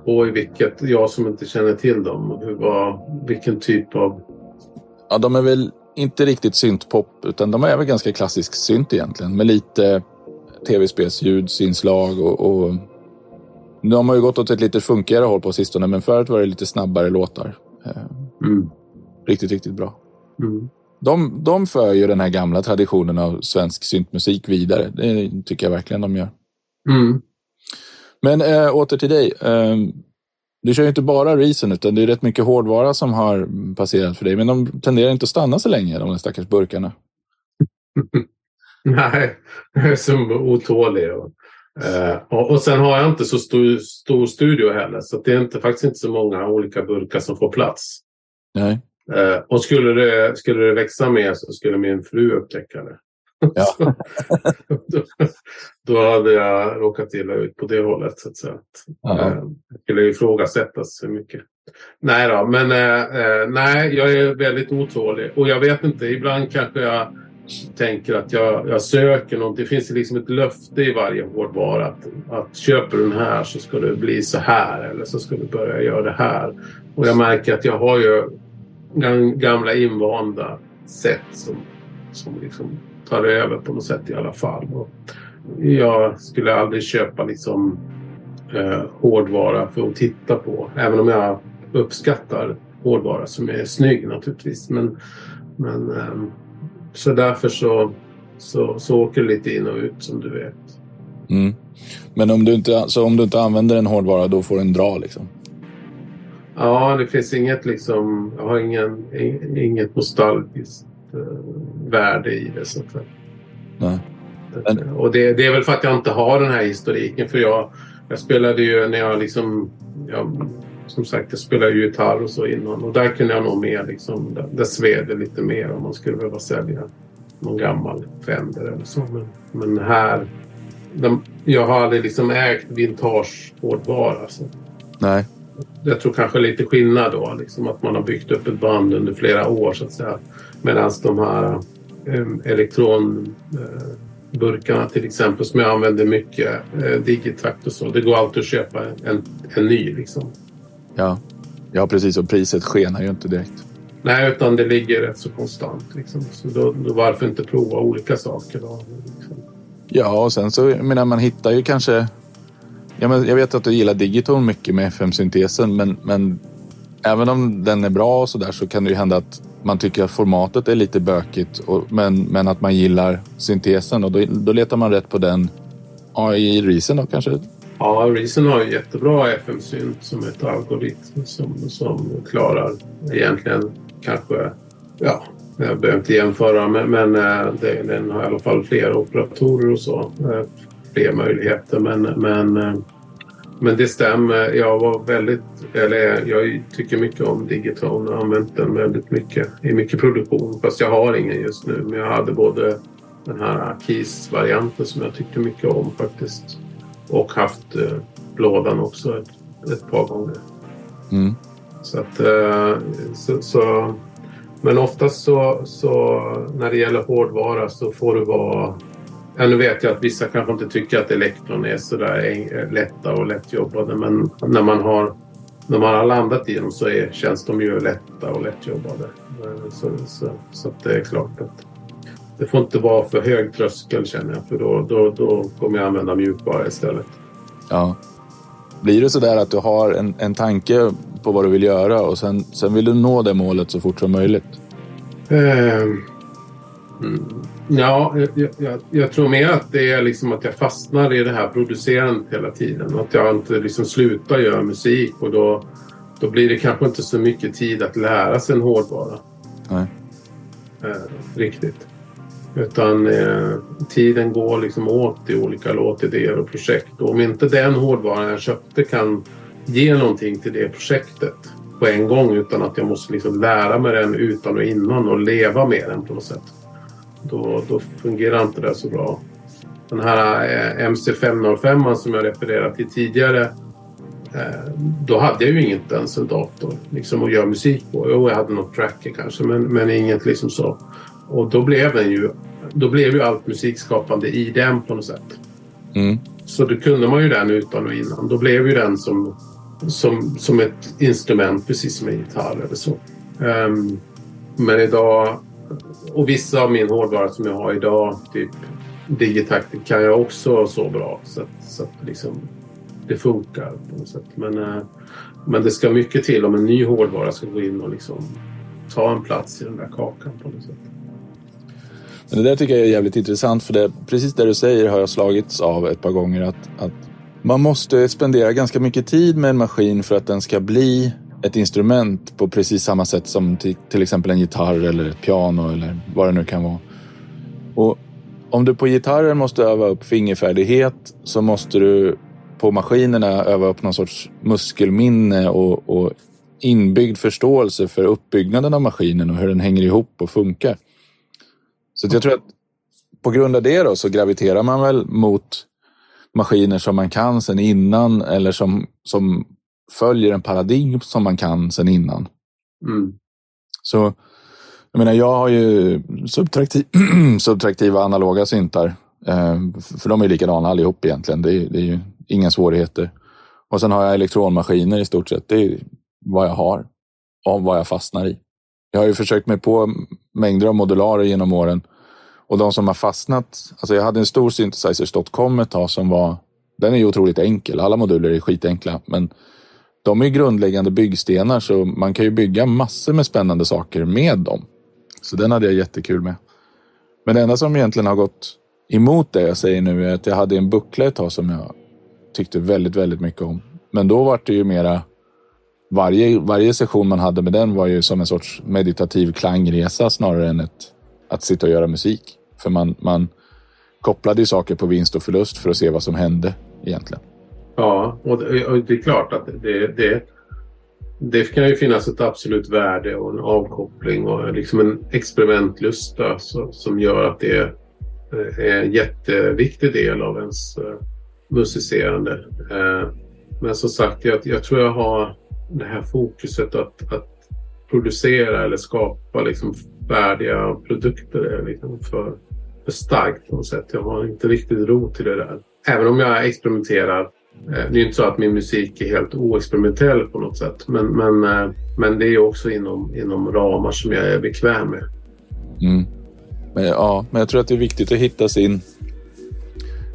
Och i vilket, jag som inte känner till dem, hur var, vilken typ av... Ja, de är väl inte riktigt syntpop utan de är väl ganska klassisk synt egentligen med lite tv-spelsljudsinslag och, och nu har ju gått åt ett lite funkigare håll på sistone, men förut var det lite snabbare låtar. Eh, mm. Riktigt, riktigt bra. Mm. De, de för ju den här gamla traditionen av svensk syntmusik vidare. Det tycker jag verkligen de gör. Mm. Men äh, åter till dig. Äh, du kör ju inte bara Reason, utan det är rätt mycket hårdvara som har passerat för dig. Men de tenderar inte att stanna så länge, de där stackars burkarna. Nej, jag är så otålig. Och Uh, och, och, sen har jag inte så stor, stor studio heller så det är inte, faktiskt inte så många olika burkar som får plats. Nej. Uh, och skulle det, skulle det växa mer så skulle min fru upptäcka det. Ja. då, då, hade jag råkat illa ut på det hållet. Så att säga. Uh, det skulle ifrågasättas för mycket. Nej då, men nej, jag är väldigt otålig. Och jag vet inte, ibland kanske jag tänker att jag, jag söker något. Det finns liksom ett löfte i varje hårdvara att, att köper du den här så ska det bli så här eller så ska du börja göra det här. Och jag märker att jag har ju gamla invanda sätt som, som liksom tar över på något sätt i alla fall. Och jag skulle aldrig köpa liksom eh, hårdvara för att titta på. Även om jag uppskattar hårdvara som är snygg naturligtvis. Men, men eh, så därför så, så, så åker det lite in och ut som du vet. Mm. Men om du, inte, så om du inte använder en hårdvara då får den dra liksom? Ja, det finns inget liksom, jag har ingen, inget nostalgiskt uh, värde i det. Så att Nej. Men... Och det, det, är väl för att jag inte har den här historiken. För jag, jag spelade ju när jag liksom... Jag, som sagt, jag spelade ju gitarr och så innan och där kunde jag nog mer liksom, där, där sved det lite mer om man skulle behöva sälja någon gammal Fender eller så. Men, men här, de, jag har aldrig liksom ägt vintage hårdvara. Så. Nej. Jag tror kanske lite skillnad då, liksom att man har byggt upp ett band under flera år så att säga. Medan de här um, elektronburkarna till exempel som jag använder mycket, uh, Digitakt och så. Det går alltid att köpa en, en ny liksom. Ja. ja, precis. Och priset skenar ju inte direkt. Nej, utan det ligger rätt så konstant. Liksom. Så då, då, varför inte prova olika saker då? Liksom. Ja, och sen så jag menar man hittar ju kanske... Ja, men jag vet att du gillar Digiton mycket med FM-syntesen, men, men även om den är bra och så där så kan det ju hända att man tycker att formatet är lite bökigt, och, men, men att man gillar syntesen och då, då letar man rätt på den AI Reason då kanske? Ja, Reason har ju jättebra FM-synt som ett algoritm som, som klarar egentligen kanske, ja, jag behöver inte jämföra men, men eh, det, den har i alla fall fler operatorer och så. Eh, Fler möjligheter men, men, eh, men det stämmer. Jag var väldigt, eller jag tycker mycket om Digitone och har använt den väldigt mycket i mycket produktion. Fast jag har ingen just nu men jag hade både den här Keys-varianten som jag tyckte mycket om faktiskt och haft eh, lådan också ett, ett par gånger. Mm. Så att, eh, så, så, men oftast så, så när det gäller hårdvara så får det vara Ja, nu vet jag att vissa kanske inte tycker att elektron är sådär lätta och lättjobbade men när man har, när man har landat i dem så är, känns de ju lätta och lättjobbade. Så, så, så det är klart att det får inte vara för hög tröskel känner jag för då, då, då kommer jag använda mjukvara istället. Ja. Blir det så där att du har en, en tanke på vad du vill göra och sen, sen vill du nå det målet så fort som möjligt? Eh, ja, jag, jag, jag, tror mer att det är liksom att jag fastnar i det här producerandet hela tiden. Att jag inte liksom slutar göra musik och då, då blir det kanske inte så mycket tid att lära sig en hårdvara. Nej. Eh, riktigt. Utan eh, tiden går liksom åt i olika låtidéer och projekt. Och om inte den hårdvaran jag köpte kan ge någonting till det projektet på en gång utan att jag måste liksom lära mig den utan och innan och leva med den på något sätt. Då, då fungerar inte det så bra. Den här eh, MC505 som jag refererat till tidigare eh, då hade jag ju inget ens en dator liksom, att göra musik på. Jo, jag hade något tracker kanske men, men inget liksom så. Och då blev den ju då blev ju allt musikskapande i den på något sätt. Mm. Så då kunde man ju den utan och innan. Då blev ju den som, som, som ett instrument precis som en gitarr eller så. Um, men idag och vissa av min hårdvara som jag har idag, typ Digitactic, kan jag också så bra. Så att, så att liksom, det funkar på något sätt. Men, eh, men det ska mycket till om en ny hårdvara ska gå in och liksom ta en plats i den där kakan på något sätt. Men det där tycker jag är jävligt intressant för det, precis det du säger har jag slagits av ett par gånger att, att man måste spendera ganska mycket tid med en maskin för att den ska bli ett instrument på precis samma sätt som till, till exempel en gitarr eller ett piano eller vad det nu kan vara. Och om du på gitarren måste öva upp fingerfärdighet så måste du på maskinerna öva upp någon sorts muskelminne och, och inbyggd förståelse för uppbyggnaden av maskinen och hur den hänger ihop och funkar. Så jag tror att på grund av det då så graviterar man väl mot maskiner som man kan sedan innan eller som, som följer en paradigm som man kan sen innan. Mm. Så jag menar, jag har ju subtraktiv, subtraktiva analoga syntar. Eh, för de är likadana allihop egentligen. Det är, det är ju inga svårigheter. Och sen har jag elektronmaskiner i stort sett. Det är vad jag har och vad jag fastnar i. Jag har ju försökt mig på mängder av modularer genom åren. Och de som har fastnat, alltså jag hade en stor synthesizers.com ett tag som var, den är ju otroligt enkel. Alla moduler är skitenkla, men de är grundläggande byggstenar så man kan ju bygga massor med spännande saker med dem. Så den hade jag jättekul med. Men det enda som egentligen har gått emot det jag säger nu är att jag hade en buckla ett tag som jag tyckte väldigt, väldigt mycket om. Men då var det ju mera varje, varje session man hade med den var ju som en sorts meditativ klangresa snarare än ett, att sitta och göra musik. För man, man kopplade ju saker på vinst och förlust för att se vad som hände egentligen. Ja, och det, och det är klart att det, det, det kan ju finnas ett absolut värde och en avkoppling och liksom en experimentlusta som gör att det är en jätteviktig del av ens eh, musicerande. Eh, men som sagt, jag, jag tror jag har det här fokuset att, att producera eller skapa liksom färdiga produkter är liksom för, för starkt på något sätt. Jag har inte riktigt ro till det där. Även om jag experimenterar. Eh, det är inte så att min musik är helt oexperimentell på något sätt. Men, men, eh, men det är också inom, inom ramar som jag är bekväm med. Mm. Men, ja, men jag tror att det är viktigt att hitta sin...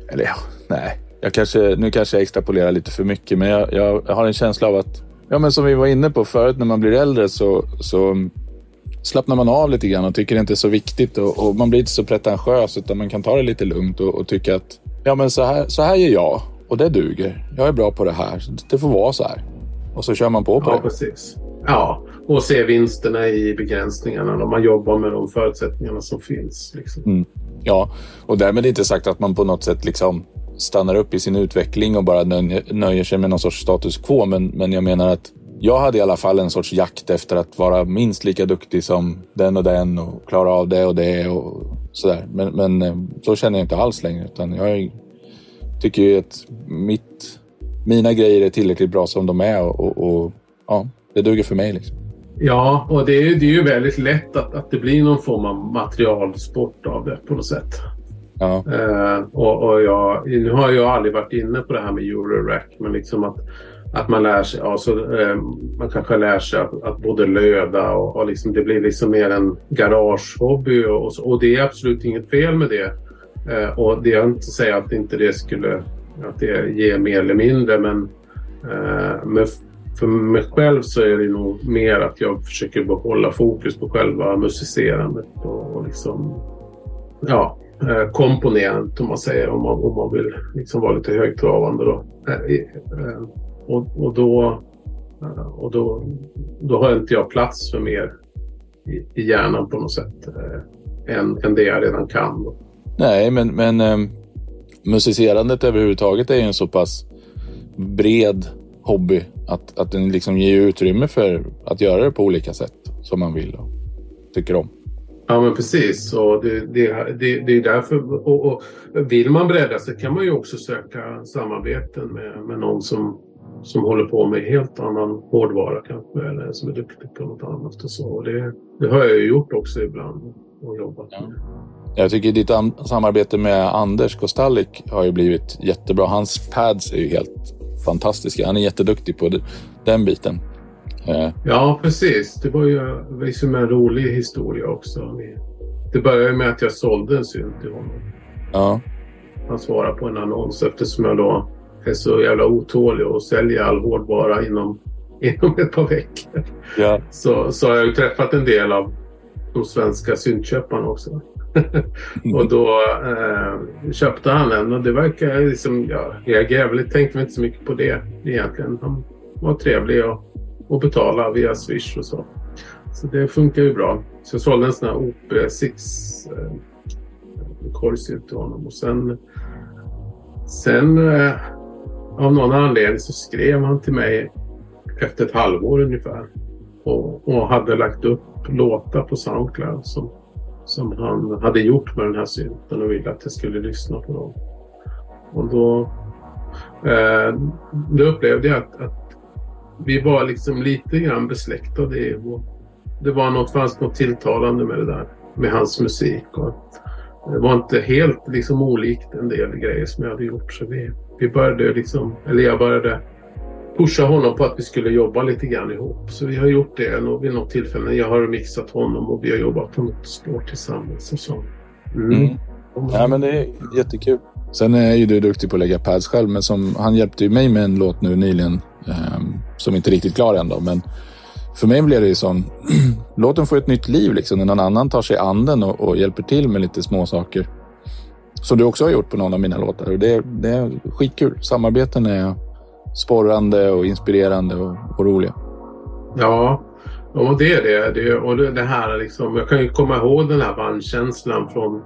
Eller ja, nej. Jag kanske, nu kanske jag extrapolerar lite för mycket, men jag, jag har en känsla av att Ja, men som vi var inne på förut, när man blir äldre så, så slappnar man av lite grann och tycker det inte är så viktigt och, och man blir inte så pretentiös utan man kan ta det lite lugnt och, och tycka att ja, men så här, så här gör jag och det duger. Jag är bra på det här. Det får vara så här. Och så kör man på på ja, det. Precis. Ja, och se vinsterna i begränsningarna när man jobbar med de förutsättningarna som finns. Liksom. Mm. Ja, och därmed inte sagt att man på något sätt liksom stannar upp i sin utveckling och bara nöjer sig med någon sorts status quo. Men, men jag menar att jag hade i alla fall en sorts jakt efter att vara minst lika duktig som den och den och klara av det och det och sådär. Men, men eh, så känner jag inte alls längre utan jag tycker ju att mitt, mina grejer är tillräckligt bra som de är och, och, och ja, det duger för mig. Liksom. Ja, och det är, det är ju väldigt lätt att, att det blir någon form av materialsport av det på något sätt. Ja. Uh, och, och jag, nu har jag aldrig varit inne på det här med Eurorack men liksom att, att man lär sig, alltså, uh, man kanske lär sig att, att både löda och, och liksom, det blir liksom mer en garagehobby och, och, det är absolut inget fel med det. Eh, och det är inte att säga att inte det skulle att det ger mer eller mindre men, eh, men för mig själv så är det nog mer att jag försöker behålla fokus på själva musicerandet och, och liksom ja, eh, komponerandet om man säger om man, om man vill liksom vara lite högtravande då. Eh, eh, och, och, då, eh, och då, då har inte jag plats för mer i, i hjärnan på något sätt än, än det jag redan kan. Då. Nej, men, men eh, musicerandet överhuvudtaget är ju en så pass bred hobby att, att den liksom ger utrymme för att göra det på olika sätt som man vill och tycker om. Ja men precis. Och det, det, det, det är därför, och, och, vill man bredda sig kan man ju också söka samarbeten med, med någon som, som håller på med helt annan hårdvara kanske eller som är duktig på något annat. Och så. Och det, det har jag ju gjort också ibland och jobbat ja. Jag tycker ditt samarbete med Anders Kostalik har ju blivit jättebra. Hans pads är ju helt fantastiska. Han är jätteduktig på den biten. Eh. Ja, precis. Det var ju liksom en rolig historia också. Det började med att jag sålde en synt till honom. Ja. Han svarade på en annons eftersom jag då är så jävla otålig och säljer all hårdvara inom, inom ett par veckor. Ja. Så, så har jag ju träffat en del av de svenska syntköparna också. och då eh, köpte han den och det verkar liksom, ja, reagerade väl, tänkte väl inte så mycket på det egentligen. Han var trevlig och, och betalade via Swish och så. Så det funkar ju bra. Så jag sålde en sån här OP6 eh, korgsynt till honom och sen, sen eh, av någon anledning så skrev han till mig efter ett halvår ungefär och, och hade lagt upp låtar på Soundcloud som som han hade gjort med den här synten och ville att jag skulle lyssna på dem. Och då, eh, då upplevde jag att, att, vi var liksom lite grann besläktade. Det var något, fanns något tilltalande med det där, med hans musik. Och det var inte helt liksom olikt en del grejer som jag hade gjort. Så vi, vi började liksom, eller jag började pusha honom på att vi skulle jobba lite grann ihop. Så vi har gjort det vid något tillfälle. Jag har mixat honom och vi har jobbat på något spår tillsammans. Och så. Mm. Mm. Ja, men det är jättekul. Sen är ju du duktig på att lägga pads själv, men som, han hjälpte ju mig med en låt nu nyligen eh, som inte är riktigt klar än. Då, men för mig blev det ju sån, låten får ett nytt liv liksom, när någon annan tar sig an den och, och hjälper till med lite små saker. Som du också har gjort på någon av mina låtar. Och det, det är skitkul. Samarbeten är sporrande och inspirerande och, och roliga. Ja, och det är det. det och det här liksom, jag kan ju komma ihåg den här bandkänslan från,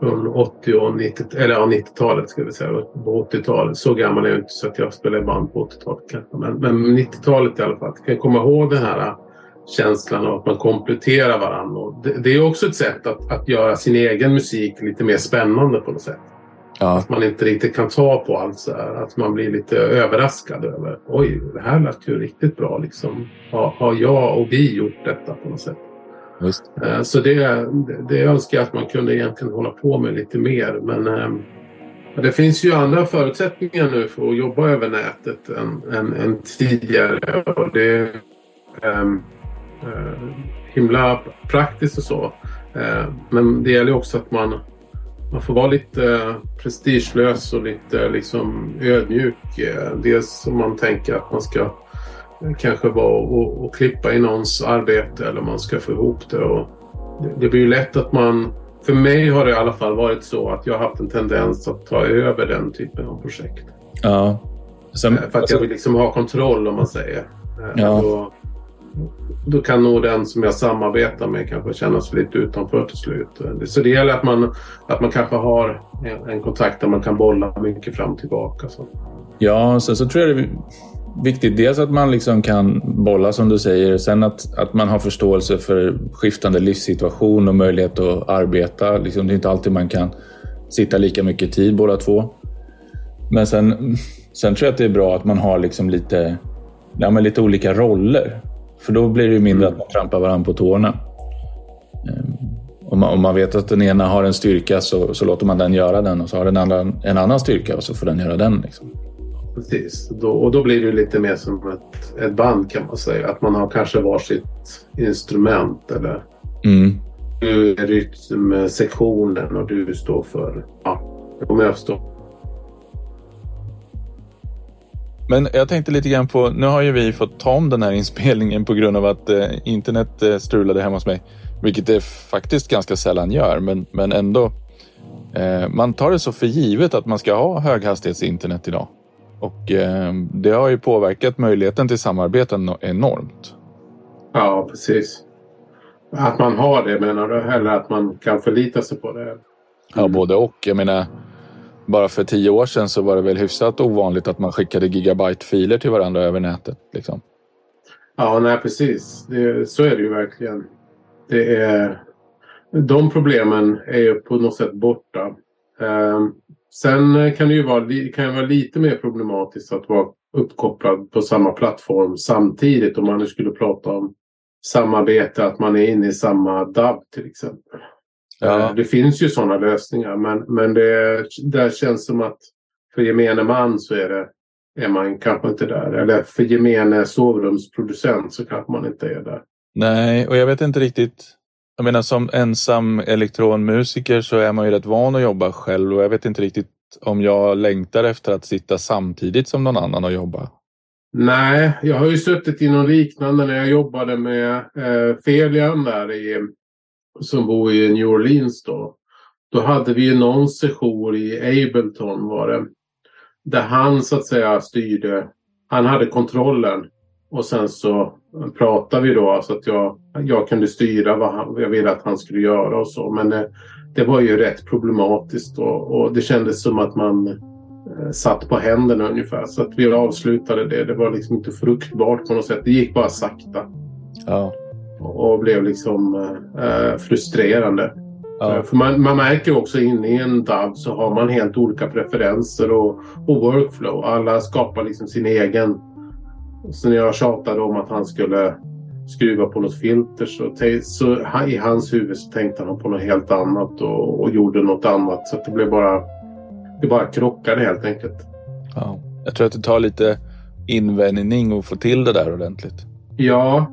från 80 och 90, eller ja, 90-talet ska vi säga. På 80-talet. Så gammal är jag inte så att jag spelade band på 80-talet. Men, men 90-talet i alla fall. Jag kan komma ihåg den här känslan av att man kompletterar varandra. Det, det, är också ett sätt att, att göra sin egen musik lite mer spännande på något sätt. Ja. Att man inte riktigt kan ta på allt så här. Att man blir lite överraskad över. Oj, det här lät ju riktigt bra. Liksom. Har, har jag och vi gjort detta på något sätt? Just. Eh, så det, det önskar jag att man kunde egentligen hålla på med lite mer. Men ähm, det finns ju andra förutsättningar nu för att jobba över nätet än, än, än tidigare. Och det är ähm, äh, himla praktiskt och så. Äh, men det gäller också att man man får vara lite eh, prestigelös och lite liksom ödmjuk. Eh, dels om man tänker att man ska eh, kanske vara och, och klippa i någons arbete eller man ska få ihop det. Och det, blir ju lätt att man... För mig har det i alla fall varit så att jag har haft en tendens att ta över den typen av projekt. Ja. Sen, för att jag vill liksom ha kontroll om man säger. Ja. Då, då kan nog den som jag samarbetar med kanske känna sig lite utanför till slut. Så det gäller att man, att man kanske har en, kontakt där man kan bolla mycket fram och tillbaka. Så. Ja, sen så tror jag det är viktigt dels att man liksom kan bolla som du säger. Sen att, att man har förståelse för skiftande livssituation och möjlighet att arbeta. Liksom, det är inte alltid man kan sitta lika mycket tid båda två. Men sen, sen tror jag att det är bra att man har liksom lite, ja, men lite olika roller. För då blir det mindre att man trampar varandra på tårna. Ehm, Om man, om man vet att den ena har en styrka så, så låter man den göra den och så har den andra en annan styrka och så får den göra den. Liksom. Precis, då, och då blir det lite mer som ett, ett band kan man säga. Att man har kanske varsitt instrument eller mm. du är rytmsektionen och du står för, ja, om jag förstår. Men jag tänkte lite grann på, nu har ju vi fått ta om den här inspelningen på grund av att eh, internet eh, strulade hemma hos mig. Vilket det faktiskt ganska sällan gör, men, men ändå. Eh, man tar det så för givet att man ska ha höghastighetsinternet idag. Och eh, det har ju påverkat möjligheten till samarbeten enormt. Ja, precis. Att man har det menar du? Eller att man kan förlita sig på det? Mm. Ja, både och. Jag menar, bara för tio år sedan så var det väl hyfsat ovanligt att man skickade gigabyte-filer till varandra över nätet. Liksom. Ja, nej precis. Det, så är det ju verkligen. Det är, de problemen är ju på något sätt borta. Eh, sen kan det ju vara, kan det vara lite mer problematiskt att vara uppkopplad på samma plattform samtidigt om man nu skulle prata om samarbete, att man är inne i samma DAB till exempel. Ja. Eh, det finns ju sådana lösningar men, men det där känns som att för gemene man så är, det, är man kanske inte där. Eller för gemene sovrumsproducent så kanske man inte är där. Nej, och jag vet inte riktigt. Jag menar som ensam elektronmusiker så är man ju rätt van att jobba själv och jag vet inte riktigt om jag längtar efter att sitta samtidigt som någon annan och jobba. Nej, jag har ju suttit i något liknande när jag jobbade med eh, Felian där i, som bor i New Orleans då. Då hade vi ju någon session i Ableton var det. Där han så att säga styrde. Han hade kontrollen. Och sen så pratade vi då så att jag, jag kunde styra vad han, jag ville att han skulle göra och så. Men det, det var ju rätt problematiskt och, och det kändes som att man Eh, satt på händerna ungefär. Så att vi avslutade det. Det var liksom inte fruktbart på något sätt. Det gick bara sakta. Ja. Och, blev liksom äh, frustrerande. Ja. För man, man märker också inne i en DAV så har man helt olika preferenser och, och workflow. Alla skapar liksom sin egen. Så när jag tjatade om att han skulle skruva på något filter så, så i hans huvud så tänkte han på något helt annat och, och gjorde något annat. Så det blev bara det bara krockade helt enkelt. Ja, jag tror att det tar lite invänjning att få till det där ordentligt. Ja,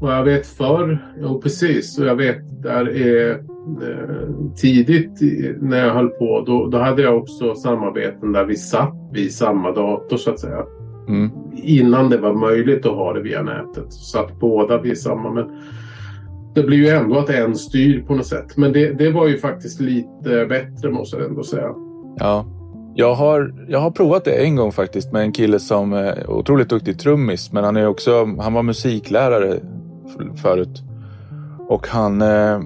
och jag vet förr, jo precis, och jag vet där är eh, tidigt när jag höll på, då, då hade jag också samarbeten där vi satt vid samma dator så att säga. Mm. Innan det var möjligt att ha det via nätet. Så att båda vid samma. Men det blir ju ändå att en styr på något sätt. Men det, det var ju faktiskt lite bättre måste jag ändå säga. Ja. Jag har, jag har provat det en gång faktiskt med en kille som är otroligt duktig trummis. Men han, är också, han var musiklärare förut. Och han... Eh,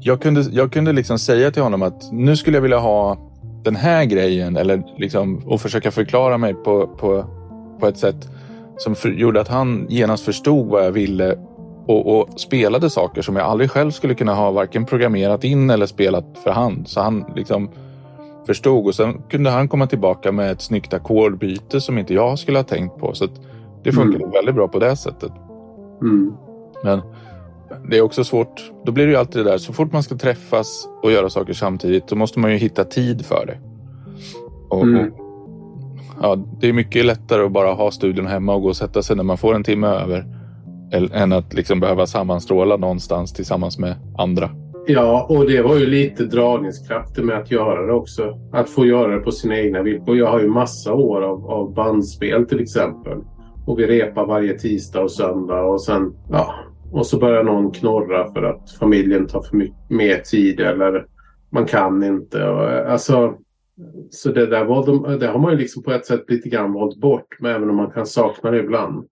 jag kunde, jag kunde liksom säga till honom att nu skulle jag vilja ha den här grejen. Eller liksom, och försöka förklara mig på, på, på ett sätt som för, gjorde att han genast förstod vad jag ville och, och, spelade saker som jag aldrig själv skulle kunna ha varken programmerat in eller spelat för hand. Så han liksom förstod och sen kunde han komma tillbaka med ett snyggt ackordbyte som inte jag skulle ha tänkt på. Så det funkade mm. väldigt bra på det sättet. Mm. Men det är också svårt. Då blir det ju alltid det där. Så fort man ska träffas och göra saker samtidigt, då måste man ju hitta tid för det. Och, mm. och, ja, det är mycket lättare att bara ha studion hemma och gå och sätta sig när man får en timme över. Än att liksom behöva sammanstråla någonstans tillsammans med andra. Ja, och det var ju lite dragningskrafter med att göra det också. Att få göra det på sina egna villkor. Jag har ju massa år av, av bandspel till exempel. Och vi repar varje tisdag och söndag och sen ja, och så börjar någon knorra för att familjen tar för mycket mer tid eller man kan inte. Och, alltså, så det där var det har man ju liksom på ett sätt lite grann valt bort. Men även om man kan sakna det ibland.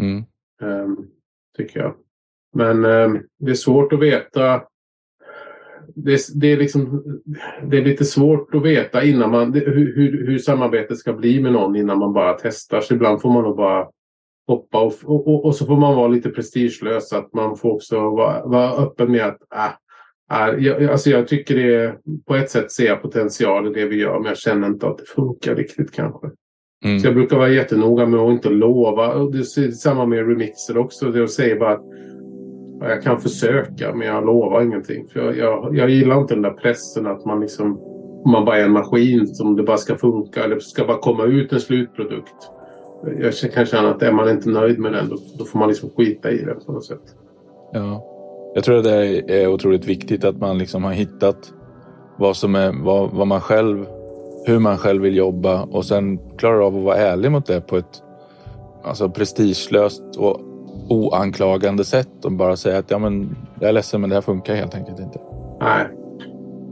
Mm. Um, tycker jag. Men um, det är svårt att veta det, det, är liksom, det är lite svårt att veta innan man, hur, hur, hur samarbetet ska bli med någon innan man bara testar. Så ibland får man nog bara hoppa och, och, och, så får man vara lite prestigelös. Att man får också vara, vara öppen med att äh, äh, jag, alltså jag tycker det är, på ett sätt ser jag potential i det vi gör men jag känner inte att det funkar riktigt kanske. Mm. Så jag brukar vara jättenoga med att inte lova. Det är samma med remixer också. Det säger bara att jag kan försöka men jag lovar ingenting. För jag, jag, jag gillar inte den där pressen att man liksom man bara är en maskin som det bara ska funka eller ska bara komma ut en slutprodukt. Jag kan känna att är man inte nöjd med den då, då får man liksom skita i det på något sätt. Ja. Jag tror att det är otroligt viktigt att man liksom har hittat vad, som är, vad, vad man själv, hur man själv vill jobba och sen klarar av att vara ärlig mot det på ett alltså prestigelöst och oanklagande sätt och bara säga att ja, men, jag är ledsen men det här funkar helt enkelt inte. Nej.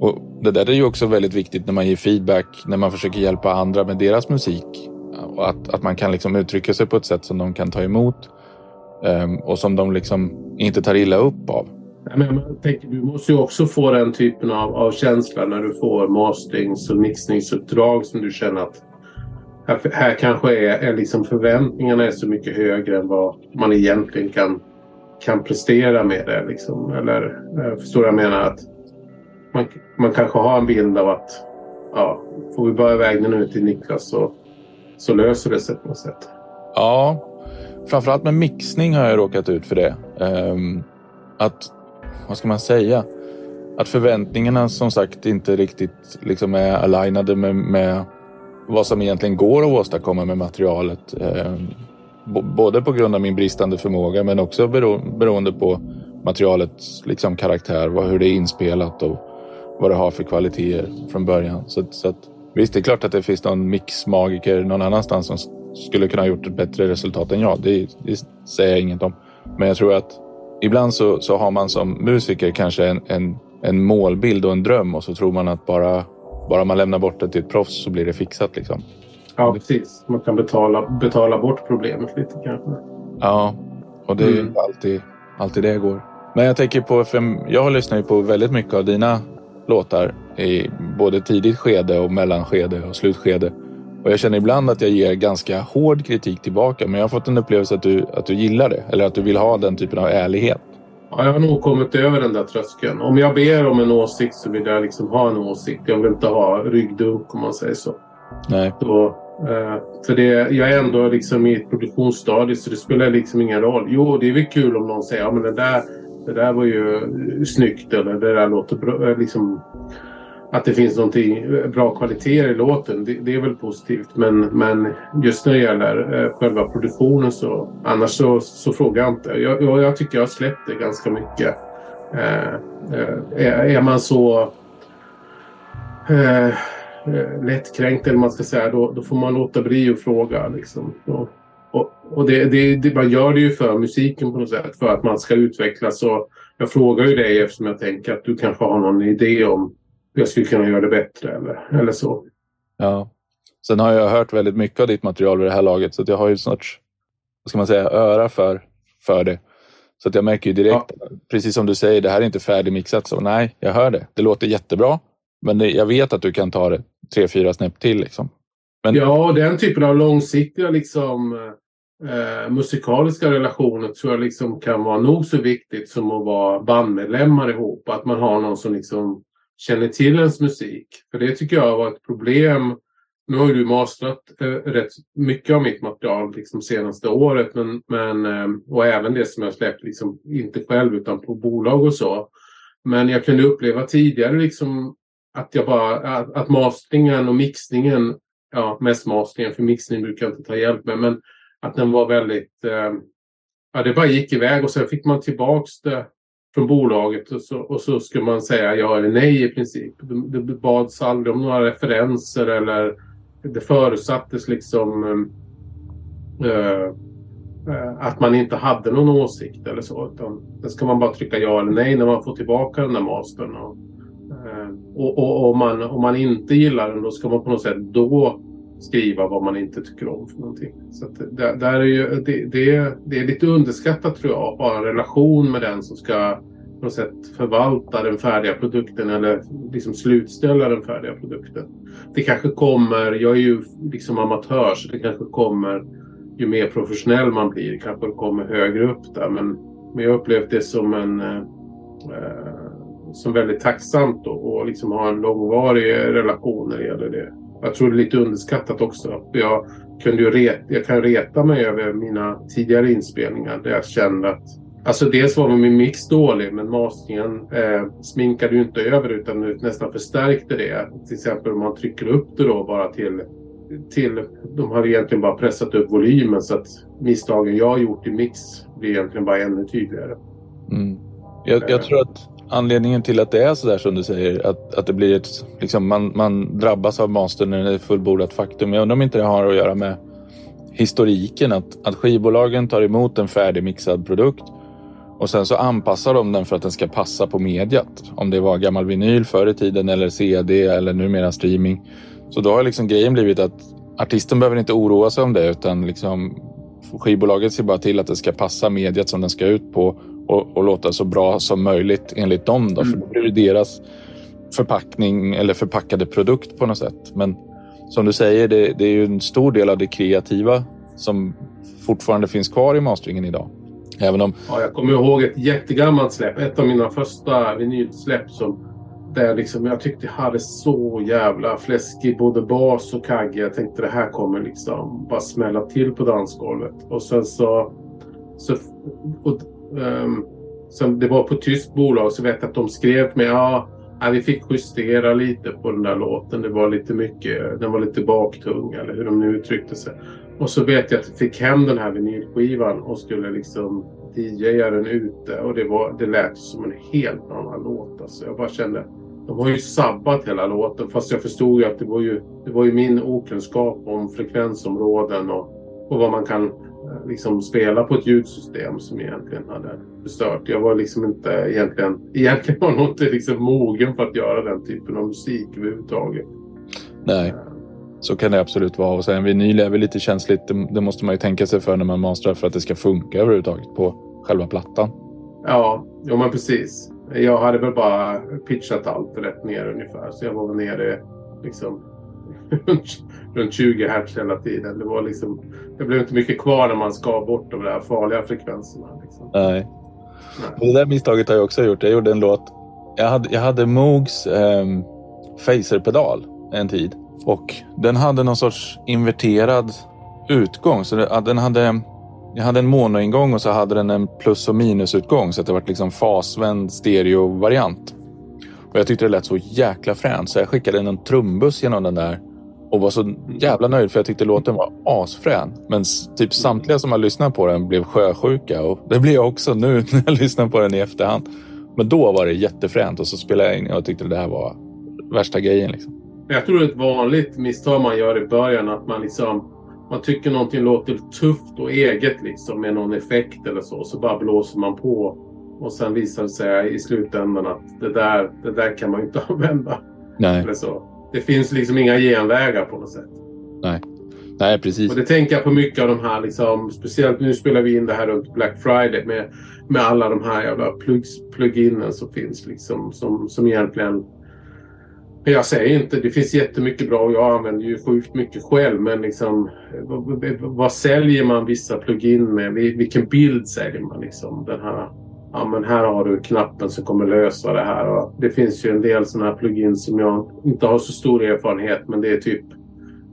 Och det där är ju också väldigt viktigt när man ger feedback, när man försöker hjälpa andra med deras musik. Och att, att man kan liksom uttrycka sig på ett sätt som de kan ta emot um, och som de liksom inte tar illa upp av. Men man tänker, du måste ju också få den typen av, av känsla när du får masterings och mixningsuppdrag som du känner att här, här kanske är, är liksom förväntningarna är så mycket högre än vad man egentligen kan, kan prestera med det. Liksom. Eller eh, förstår du vad jag menar? Att man, man kanske har en bild av att ja, får vi bara iväg den nu till Niklas så, så löser det sig på något sätt. Ja, framförallt med mixning har jag råkat ut för det. Ehm, att, vad ska man säga? Att förväntningarna som sagt inte riktigt liksom är alignade med, med vad som egentligen går att åstadkomma med materialet. Ehm, både på grund av min bristande förmåga men också bero, beroende på materialets liksom, karaktär, hur det är inspelat och vad det har för kvaliteter från början. Så, så att, visst, det är klart att det finns någon mixmagiker någon annanstans som skulle kunna ha gjort ett bättre resultat än jag. Det, det säger jag inget om. Men jag tror att ibland så, så har man som musiker kanske en, en, en målbild och en dröm och så tror man att bara, bara man lämnar bort det till ett proffs så blir det fixat. Liksom. Ja, precis. Man kan betala, betala bort problemet lite kanske. Ja, och det är mm. alltid, alltid det går. Men jag tänker på, för jag har lyssnat på väldigt mycket av dina låtar i både tidigt skede och mellanskede och slutskede. Och jag känner ibland att jag ger ganska hård kritik tillbaka men jag har fått en upplevelse att du, att du gillar det eller att du vill ha den typen av ärlighet. Ja, jag har nog kommit över den där tröskeln. Om jag ber om en åsikt så vill jag liksom ha en åsikt. Jag vill inte ha ryggdunk om man säger så. Nej. Så, eh, för det, jag är ändå liksom i ett produktionsstadie så det spelar liksom ingen roll. Jo, det är väl kul om någon säger ja, men det där det där var ju snyggt eller det där låter bra. Eh, liksom, att det finns någonting eh, bra kvaliteter i låten, det, det, är väl positivt. Men, men just när det gäller eh, själva produktionen så annars så, så frågar jag inte. Jag, jag, jag tycker jag har släppt det ganska mycket. Eh, eh, är, man så eh, lättkränkt eller man ska säga då, då får man låta bli att fråga. Liksom. Då, och, och det, det, det, man gör det ju för musiken på något sätt, för att man ska utvecklas. Och jag frågar ju dig eftersom jag tänker att du kanske har någon idé om hur jag skulle kunna göra det bättre eller, eller så. Ja. Sen har jag hört väldigt mycket av ditt material vid det här laget så jag har ju snart, vad ska man säga, öra för, för det. Så att jag märker ju direkt, ja. precis som du säger, det här är inte färdigmixat. Så nej, jag hör det. Det låter jättebra. Men det, jag vet att du kan ta det tre, fyra snäpp till. Liksom. Men... Ja, den typen av långsiktiga liksom, eh, musikaliska relationer tror jag liksom kan vara nog så viktigt som att vara bandmedlemmar ihop. Att man har någon som liksom känner till ens musik. För det tycker jag var ett problem. Nu har ju du mastrat eh, rätt mycket av mitt material liksom senaste året. Men, men, eh, och även det som jag släppt, liksom, inte själv utan på bolag och så. Men jag kunde uppleva tidigare liksom att, jag bara, att, att mastringen och mixningen ja, mest mastringen för mixning brukar jag inte ta hjälp med. Men att den var väldigt... Eh, ja, det bara gick iväg och sen fick man tillbaks det från bolaget och så, och så skulle man säga ja eller nej i princip. Det, det bads aldrig om några referenser eller det förutsattes liksom eh, eh att man inte hade någon åsikt eller så. Utan sen ska man bara trycka ja eller nej när man får tillbaka den där mastern. Och, eh, och, och om, man, om man inte gillar den då ska man på något sätt då skriva vad man inte tycker om för någonting. Så det, där är ju, det, det, det, är lite underskattat tror jag att ha en relation med den som ska på något sätt förvalta den färdiga produkten eller liksom slutställa den färdiga produkten. Det kanske kommer, jag är ju liksom amatör så det kanske kommer ju mer professionell man blir kanske det kommer högre upp där men, men jag upplevt det som en eh, som väldigt tacksamt att och liksom ha en långvarig relation när det gäller det. Jag tror det är lite underskattat också. Jag, kunde ju reta, jag kan reta mig över mina tidigare inspelningar där jag kände att Alltså dels var min mix dålig men masteringen eh, sminkade ju inte över utan nästan förstärkte det. Till exempel om man trycker upp det då bara till till, de har egentligen bara pressat upp volymen så att misstagen jag har gjort i mix blir egentligen bara ännu tydligare. Mm. Jag, jag, tror att anledningen till att det är så där som du säger, att, att det blir ett, liksom, man, man drabbas av master när det är fullbordat faktum. Jag undrar om inte det har att göra med historiken, att, att skivbolagen tar emot en färdigmixad produkt och sen så anpassar de den för att den ska passa på mediet. Om det var gammal vinyl förr i tiden eller CD eller numera streaming. Så då har liksom grejen blivit att artisten behöver inte oroa sig om det utan liksom skivbolaget ser bara till att det ska passa mediet som den ska ut på och, och låta så bra som möjligt enligt dem. Då, mm. För då blir det deras förpackning eller förpackade produkt på något sätt. Men som du säger, det, det är ju en stor del av det kreativa som fortfarande finns kvar i masteringen idag. Även om... Ja, jag kommer ihåg ett jättegammalt släpp. Ett av mina första vinylsläpp som där liksom, jag tyckte jag hade så jävla fläskig både bas och kagge. Jag tänkte det här kommer liksom bara smälla till på dansgolvet. Och sen så... så och, um, det var på tyskt bolag så vet jag att de skrev med ja, vi fick justera lite på den där låten. Det var lite mycket, den var lite baktung eller hur de nu uttryckte sig. Och så vet jag att jag fick hem den här vinylskivan och skulle liksom DJa den ute och det, var, det lät som en helt annan låt. Alltså jag bara kände de har ju sabbat hela låten fast jag förstod ju att det var ju, det var ju min okunskap om frekvensområden och, och vad man kan liksom spela på ett ljudsystem som egentligen hade förstört. Jag var liksom inte egentligen, egentligen var nog inte liksom mogen för att göra den typen av musik överhuvudtaget. Nej, så kan det absolut vara. Och sen vinyl är väl lite känsligt. Det, det måste man ju tänka sig för när man mastrar för att det ska funka överhuvudtaget på själva plattan. Ja, jo men precis. Jag hade väl bara pitchat allt rätt ner ungefär. Så jag var väl nere liksom runt 20 hertz hela tiden. Det, var liksom, det blev inte mycket kvar när man skar bort de där farliga frekvenserna. Liksom. Nej. Nej. Det där misstaget har jag också gjort. Jag gjorde en låt. Jag hade, jag hade Moogs eh, Phaser-pedal en tid. Och den hade någon sorts inverterad utgång. Så det, den hade jag hade en monoingång och så hade den en plus och minusutgång så att det var liksom fasvänd stereovariant. Och jag tyckte det lät så jäkla fränt så jag skickade en trumbuss genom den där och var så jävla nöjd för jag tyckte låten var asfrän. Men typ samtliga som har lyssnat på den blev sjösjuka och det blir jag också nu när jag lyssnar på den i efterhand. Men då var det jättefränt och så spelade jag in och tyckte det här var värsta grejen. Liksom. Jag tror det är ett vanligt misstag man gör i början att man liksom man tycker någonting låter tufft och eget liksom med någon effekt eller så. Så bara blåser man på. Och sen visar det sig i slutändan att det där, det där kan man inte använda. Nej. Eller så. Det finns liksom inga genvägar på något sätt. Nej. Nej, precis. Och det tänker jag på mycket av de här, liksom, speciellt nu spelar vi in det här runt Black Friday med, med alla de här jävla pluginen som finns liksom som, som egentligen jag säger inte, det finns jättemycket bra och jag använder ju sjukt mycket själv. Men liksom, vad, vad säljer man vissa plugin med? Vilken bild säljer man? Liksom? Den här, ja, men här har du knappen som kommer lösa det här. Och det finns ju en del sådana här plugins som jag inte har så stor erfarenhet men det är typ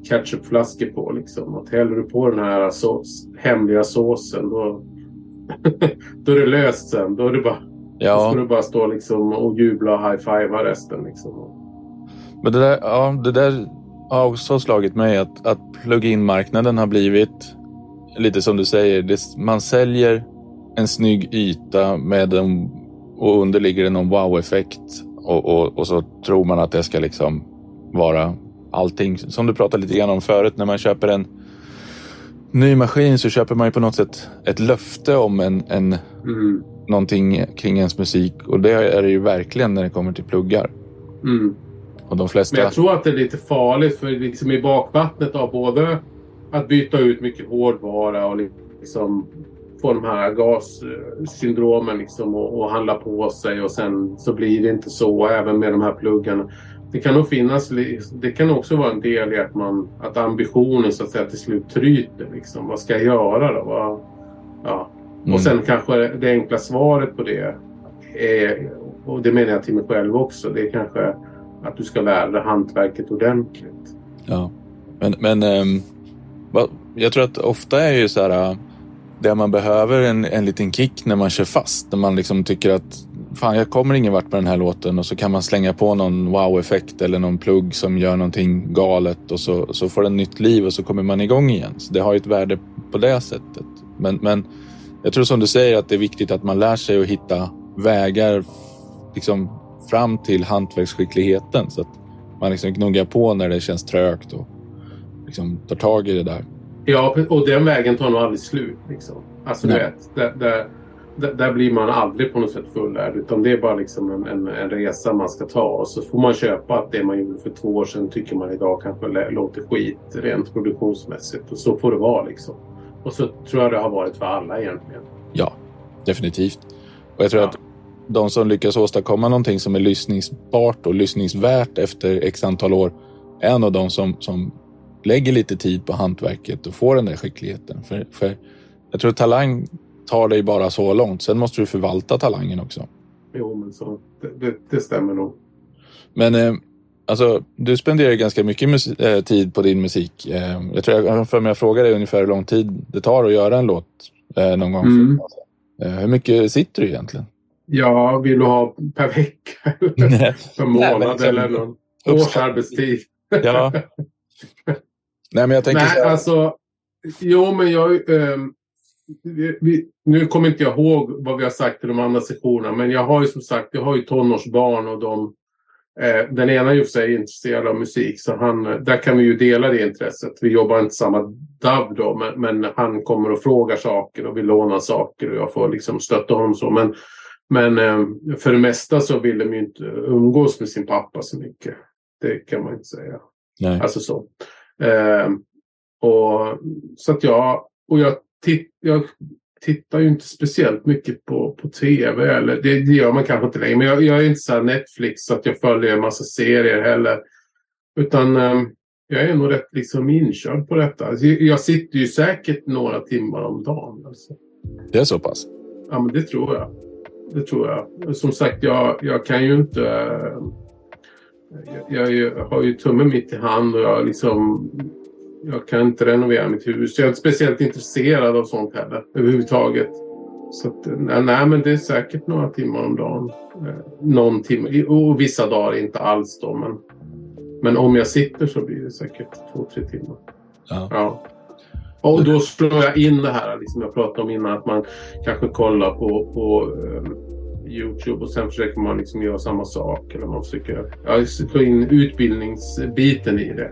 ketchupflaskor på. Liksom. Att häller du på den här sås, hemliga såsen då, då är det löst sen. Då, är det bara, ja. då ska du bara stå liksom och jubla och high-fivea resten. Liksom. Men det där, ja, det där har också slagit mig att, att plug-in-marknaden har blivit lite som du säger. Det, man säljer en snygg yta med en, och under ligger det någon wow-effekt och, och, och, så tror man att det ska liksom vara allting. Som du pratade lite grann om förut när man köper en ny maskin så köper man ju på något sätt ett löfte om en, en mm. någonting kring ens musik och det är det ju verkligen när det kommer till pluggar. Mm. Och de flesta... Men jag tror att det är lite farligt för liksom i bakvattnet av både att byta ut mycket hårdvara och liksom få de här gassyndromen liksom och, och handla på sig och sen så blir det inte så även med de här pluggarna. Det kan nog finnas, det kan också vara en del i att man, att ambitionen så att säga till slut tryter liksom. Vad ska jag göra då? Vad, ja. Mm. Och sen kanske det enkla svaret på det är, och det menar jag till mig själv också, det är kanske att du ska lära dig hantverket ordentligt. Ja, men, men ähm, jag tror att ofta är ju så här där man behöver en, en liten kick när man kör fast. När man liksom tycker att fan, jag kommer ingen vart med den här låten och så kan man slänga på någon wow-effekt eller någon plugg som gör någonting galet och så, så får den nytt liv och så kommer man igång igen. Så det har ju ett värde på det sättet. Men, men jag tror som du säger att det är viktigt att man lär sig att hitta vägar liksom fram till hantverksskickligheten så att man liksom gnuggar på när det känns trögt och liksom tar tag i det där. Ja, och den vägen tar nog aldrig slut. Liksom. Alltså, du vet, där, där, där, blir man aldrig på något sätt fullärd. Utan det är bara liksom en, en, en, resa man ska ta. Och så får man köpa att det man gjorde för två år sedan tycker man idag kanske låter skit rent produktionsmässigt. Och så får det vara liksom. Och så tror jag det har varit för alla egentligen. Ja, definitivt. Och jag tror ja. att de som lyckas åstadkomma någonting som är lyssningsbart och lyssningsvärt efter x antal år är nog de som, som lägger lite tid på hantverket och får den där skickligheten. För, för jag tror talang tar dig bara så långt. Sen måste du förvalta talangen också. Jo, men så, det, det, det stämmer nog. Men eh, alltså, du spenderar ganska mycket äh, tid på din musik. Eh, jag tror jag för mig jag frågade dig ungefär hur lång tid det tar att göra en låt eh, någon gång. Mm. För, hur mycket sitter du egentligen? Ja, vill du ha per vecka? per månad Nej, liksom, eller någon årsarbetstid? ja. Nej, men jag tänker Nej, så här. alltså. Jo, men jag... Eh, vi, vi, nu kommer inte jag ihåg vad vi har sagt i de andra sektionerna. Men jag har ju som sagt, jag har ju tonårsbarn och de... Eh, den ena är ju för sig intresserad av musik. Så han, där kan vi ju dela det intresset. Vi jobbar inte samma DAB då. Men, men han kommer och frågar saker och vill låna saker. Och jag får liksom stötta honom så. Men men eh, för det mesta så vill de ju inte umgås med sin pappa så mycket. Det kan man inte säga. Nej. Alltså så. Eh, och, så att jag, och jag, titt, jag tittar ju inte speciellt mycket på, på tv. Eller, det, det gör man kanske inte längre. Men jag, jag är inte så Netflix så att jag följer en massa serier heller. Utan eh, jag är nog rätt liksom inkörd på detta. Alltså, jag sitter ju säkert några timmar om dagen. Alltså. Det är så pass? Ja, men det tror jag det tror jag. Som sagt, jag, jag kan ju inte... Jag, jag, har ju tummen mitt i hand och jag liksom... Jag kan inte renovera mitt hus. Jag är inte speciellt intresserad av sånt heller överhuvudtaget. Så att, nej, men det är säkert några timmar om dagen. Eh, någon timme. Och vissa dagar inte alls då. Men, men om jag sitter så blir det säkert två, tre timmar. Ja. ja. Och då slår jag in det här liksom jag pratade om innan att man kanske kollar på, på um, Youtube och sen försöker man liksom göra samma sak. Eller man försöker ja, slå in utbildningsbiten i det.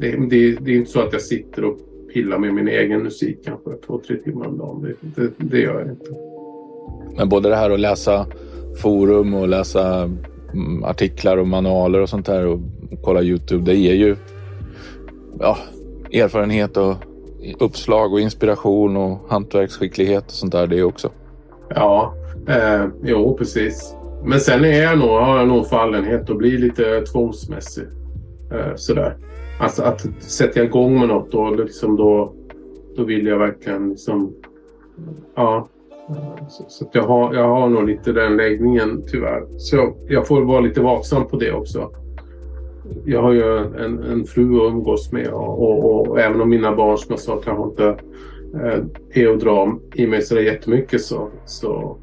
Det, det. det, är inte så att jag sitter och pillar med min egen musik kanske två, tre timmar om dagen. Det, det, det gör jag inte. Men både det här att läsa forum och läsa mm, artiklar och manualer och sånt där och kolla Youtube, det ger ju ja, erfarenhet och uppslag och inspiration och hantverksskicklighet och sånt där det också. Ja, eh, jo precis. Men sen är jag nog, har jag nog fallenhet att bli lite tvångsmässig. Eh, sådär. Alltså att sätta igång med något då, liksom då, då vill jag verkligen liksom... Ja. Så, så jag, har, jag har nog lite den läggningen tyvärr. Så jag, jag får vara lite vaksam på det också jag har ju en, en fru att umgås med och, och, och, även om mina barn som jag sa kanske inte eh, är att dra i mig sådär jättemycket så, så,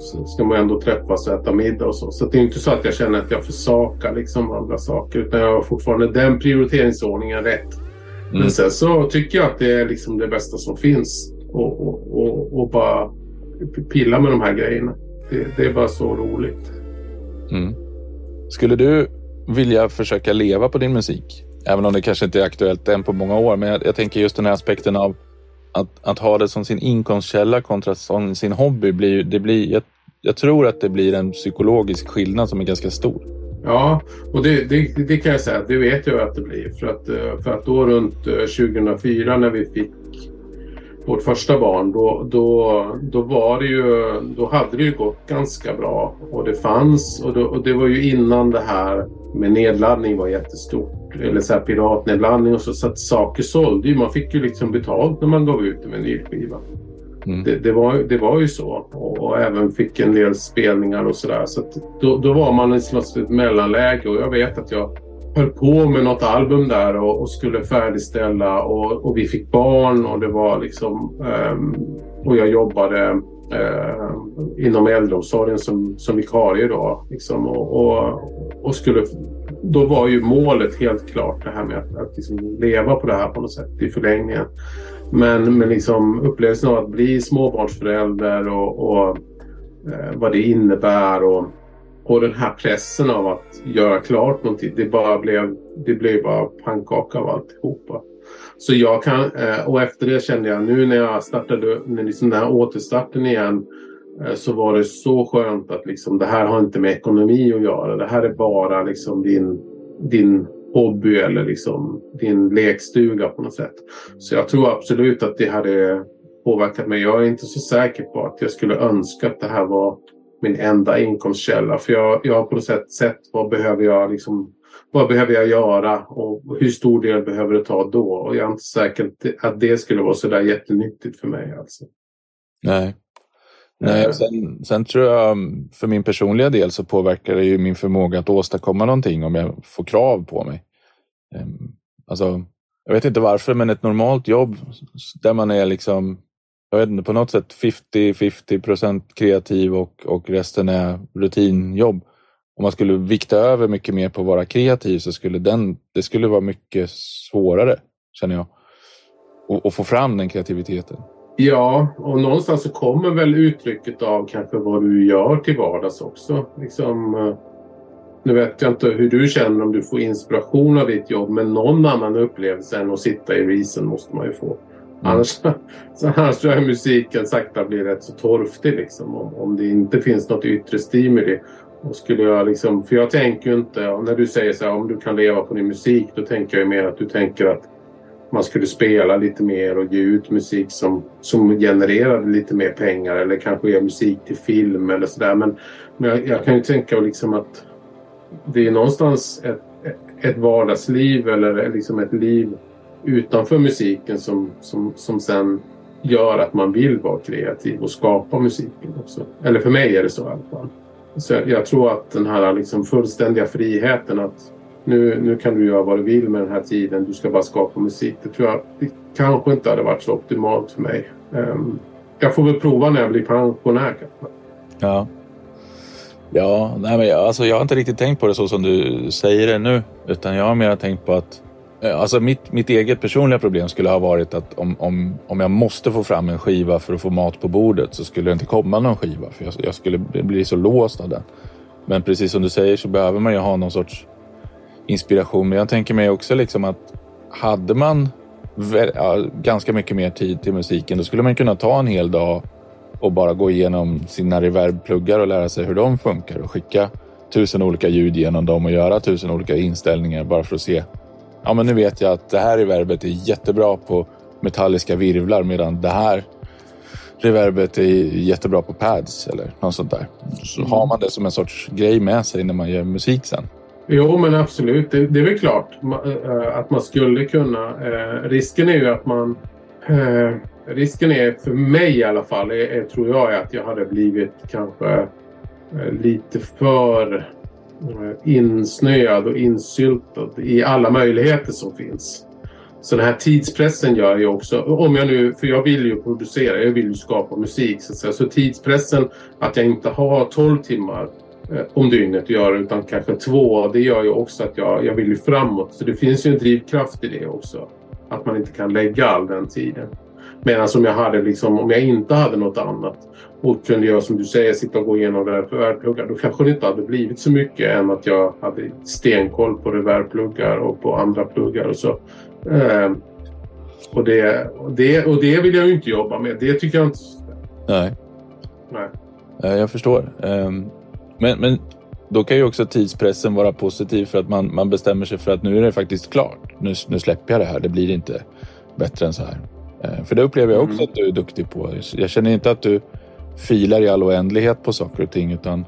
så ska man ändå träffas och äta middag och så. Så det är inte så att jag känner att jag försakar liksom andra saker utan jag har fortfarande den prioriteringsordningen rätt. Mm. Men sen så tycker jag att det är liksom det bästa som finns och, och, och, och bara pilla med de här grejerna. Det, det är bara så roligt. Mm. Skulle du vilja försöka leva på din musik. Även om det kanske inte är aktuellt än på många år. Men jag, jag tänker just den här aspekten av att, att, ha det som sin inkomstkälla kontra som sin hobby. Blir, det blir, jag, jag, tror att det blir en psykologisk skillnad som är ganska stor. Ja, och det, det, det kan jag säga. Det vet jag att det blir. För att, eh, för att då runt eh, 2004 när vi fick vårt första barn, då, då, då var det ju, då hade det ju gått ganska bra. Och det fanns, och, då, och det var ju innan det här med nedladdning var jättestort. Eller så här piratnedladdning och så. Så att saker sålde ju. Man fick ju liksom betalt när man gav ut en vinylskiva. Mm. Det, det, var, det var ju så. Och, och, även fick en del spelningar och sådär. Så, så då, då var man i ett mellanläge och jag vet att jag höll på med något album där och, och skulle färdigställa och, och, vi fick barn och det var liksom um, och jag jobbade uh, inom äldreomsorgen som, som vikarie då. Liksom, och, och, och, skulle, då var ju målet helt klart det här med att, att liksom leva på det här på något sätt i förlängningen. Men, men liksom upplevelsen av att bli småbarnsförälder och, och eh, vad det innebär och och den här pressen av att göra klart någonting, det bara blev, det blev bara pannkaka av alltihopa. Så jag kan, eh, och efter det kände jag nu när jag startade, när liksom den här återstarten igen, Eh, så var det så skönt att liksom, det här har inte med ekonomi att göra. Det här är bara liksom din, din hobby eller liksom din lekstuga på något sätt. Så jag tror absolut att det hade påverkat mig. Jag är inte så säker på att jag skulle önska att det här var min enda inkomstkälla. För jag, jag har på något sätt sett vad behöver jag liksom vad behöver jag göra och hur stor del behöver det ta då? Och jag är inte säker att det skulle vara så där jättenyttigt för mig. Alltså. Nej. Nej, eh. sen, sen tror jag för min personliga del så påverkar det ju min förmåga att åstadkomma någonting om jag får krav på mig. Ehm, alltså, jag vet inte varför, men ett normalt jobb där man är liksom jag vet inte, på något sätt 50-50 procent kreativ och, och resten är rutinjobb. Om man skulle vikta över mycket mer på att vara kreativ så skulle den, det skulle vara mycket svårare, känner jag. Att få fram den kreativiteten. Ja, och någonstans så kommer väl uttrycket av kanske vad du gör till vardags också. Liksom, eh, nu vet jag inte hur du känner om du får inspiration av ditt jobb men någon annan upplevelse än att sitta i risen måste man ju få. Mm. Annars, så annars tror jag musiken sakta blir rätt så torftig liksom, om, om det inte finns något yttre stimuli. Och skulle jag liksom, för jag tänker ju inte, när du säger så här, om du kan leva på din musik, då tänker jag mer att du tänker att man skulle spela lite mer och ge ut musik som, som genererade lite mer pengar eller kanske göra musik till film eller sådär. Men, men jag, jag, kan ju tänka liksom att det är någonstans ett, ett vardagsliv eller liksom ett liv utanför musiken som, som, som sen gör att man vill vara kreativ och skapa musiken också. Eller för mig är det så i alla fall. Så jag, jag tror att den här liksom fullständiga friheten att nu, nu kan du göra vad du vill med den här tiden, du ska bara skapa musik. Det tror jag det kanske inte hade varit så optimalt för mig. Um, jag får väl prova när jag blir pensionär kanske. Ja. Ja, nej men jag, alltså jag har inte riktigt tänkt på det så som du säger det nu. Utan jag har mer tänkt på att eh, alltså mitt, mitt eget personliga problem skulle ha varit att om, om, om jag måste få fram en skiva för att få mat på bordet så skulle det inte komma någon skiva för jag, jag skulle bli så låst av den. Men precis som du säger så behöver man ju ha någon sorts inspiration. Men jag tänker mig också liksom att hade man ganska mycket mer tid till musiken då skulle man kunna ta en hel dag och bara gå igenom sina reverbpluggar och lära sig hur de funkar och skicka tusen olika ljud genom dem och göra tusen olika inställningar bara för att se ja, men nu vet jag att det här reverbet är jättebra på metalliska virvlar medan det här reverbet är jättebra på pads eller något sånt där. Så mm. har man det som en sorts grej med sig när man gör musik sen. Jo, men absolut. Det, det är väl klart eh, att man skulle kunna. Eh, risken är ju att man... Eh, risken är, för mig i alla fall, är, är, tror jag, att jag hade blivit kanske lite för insnöad och insyltad i alla möjligheter som finns. Så den här tidspressen gör ju också, om jag nu, för jag vill ju producera, jag vill ju skapa musik så att säga. Så tidspressen att jag inte har 12 timmar om dygnet att göra utan kanske två, det gör ju också att jag, jag vill ju framåt. Så det finns ju en drivkraft i det också. Att man inte kan lägga all den tiden. Medan om jag, hade liksom, om jag inte hade något annat och kunde göra som du säger, sitta och gå igenom reverpluggar, då kanske det inte hade blivit så mycket än att jag hade stenkoll på reverpluggar och på andra pluggar och så. Eh, och, det, och, det, och det vill jag ju inte jobba med. Det tycker jag inte. Nej. Nej. Jag förstår. Ehm, men, men då kan ju också tidspressen vara positiv för att man, man bestämmer sig för att nu är det faktiskt klart. Nu, nu släpper jag det här. Det blir inte bättre än så här. Ehm, för det upplever jag också mm. att du är duktig på. Jag känner inte att du filar i all oändlighet på saker och ting utan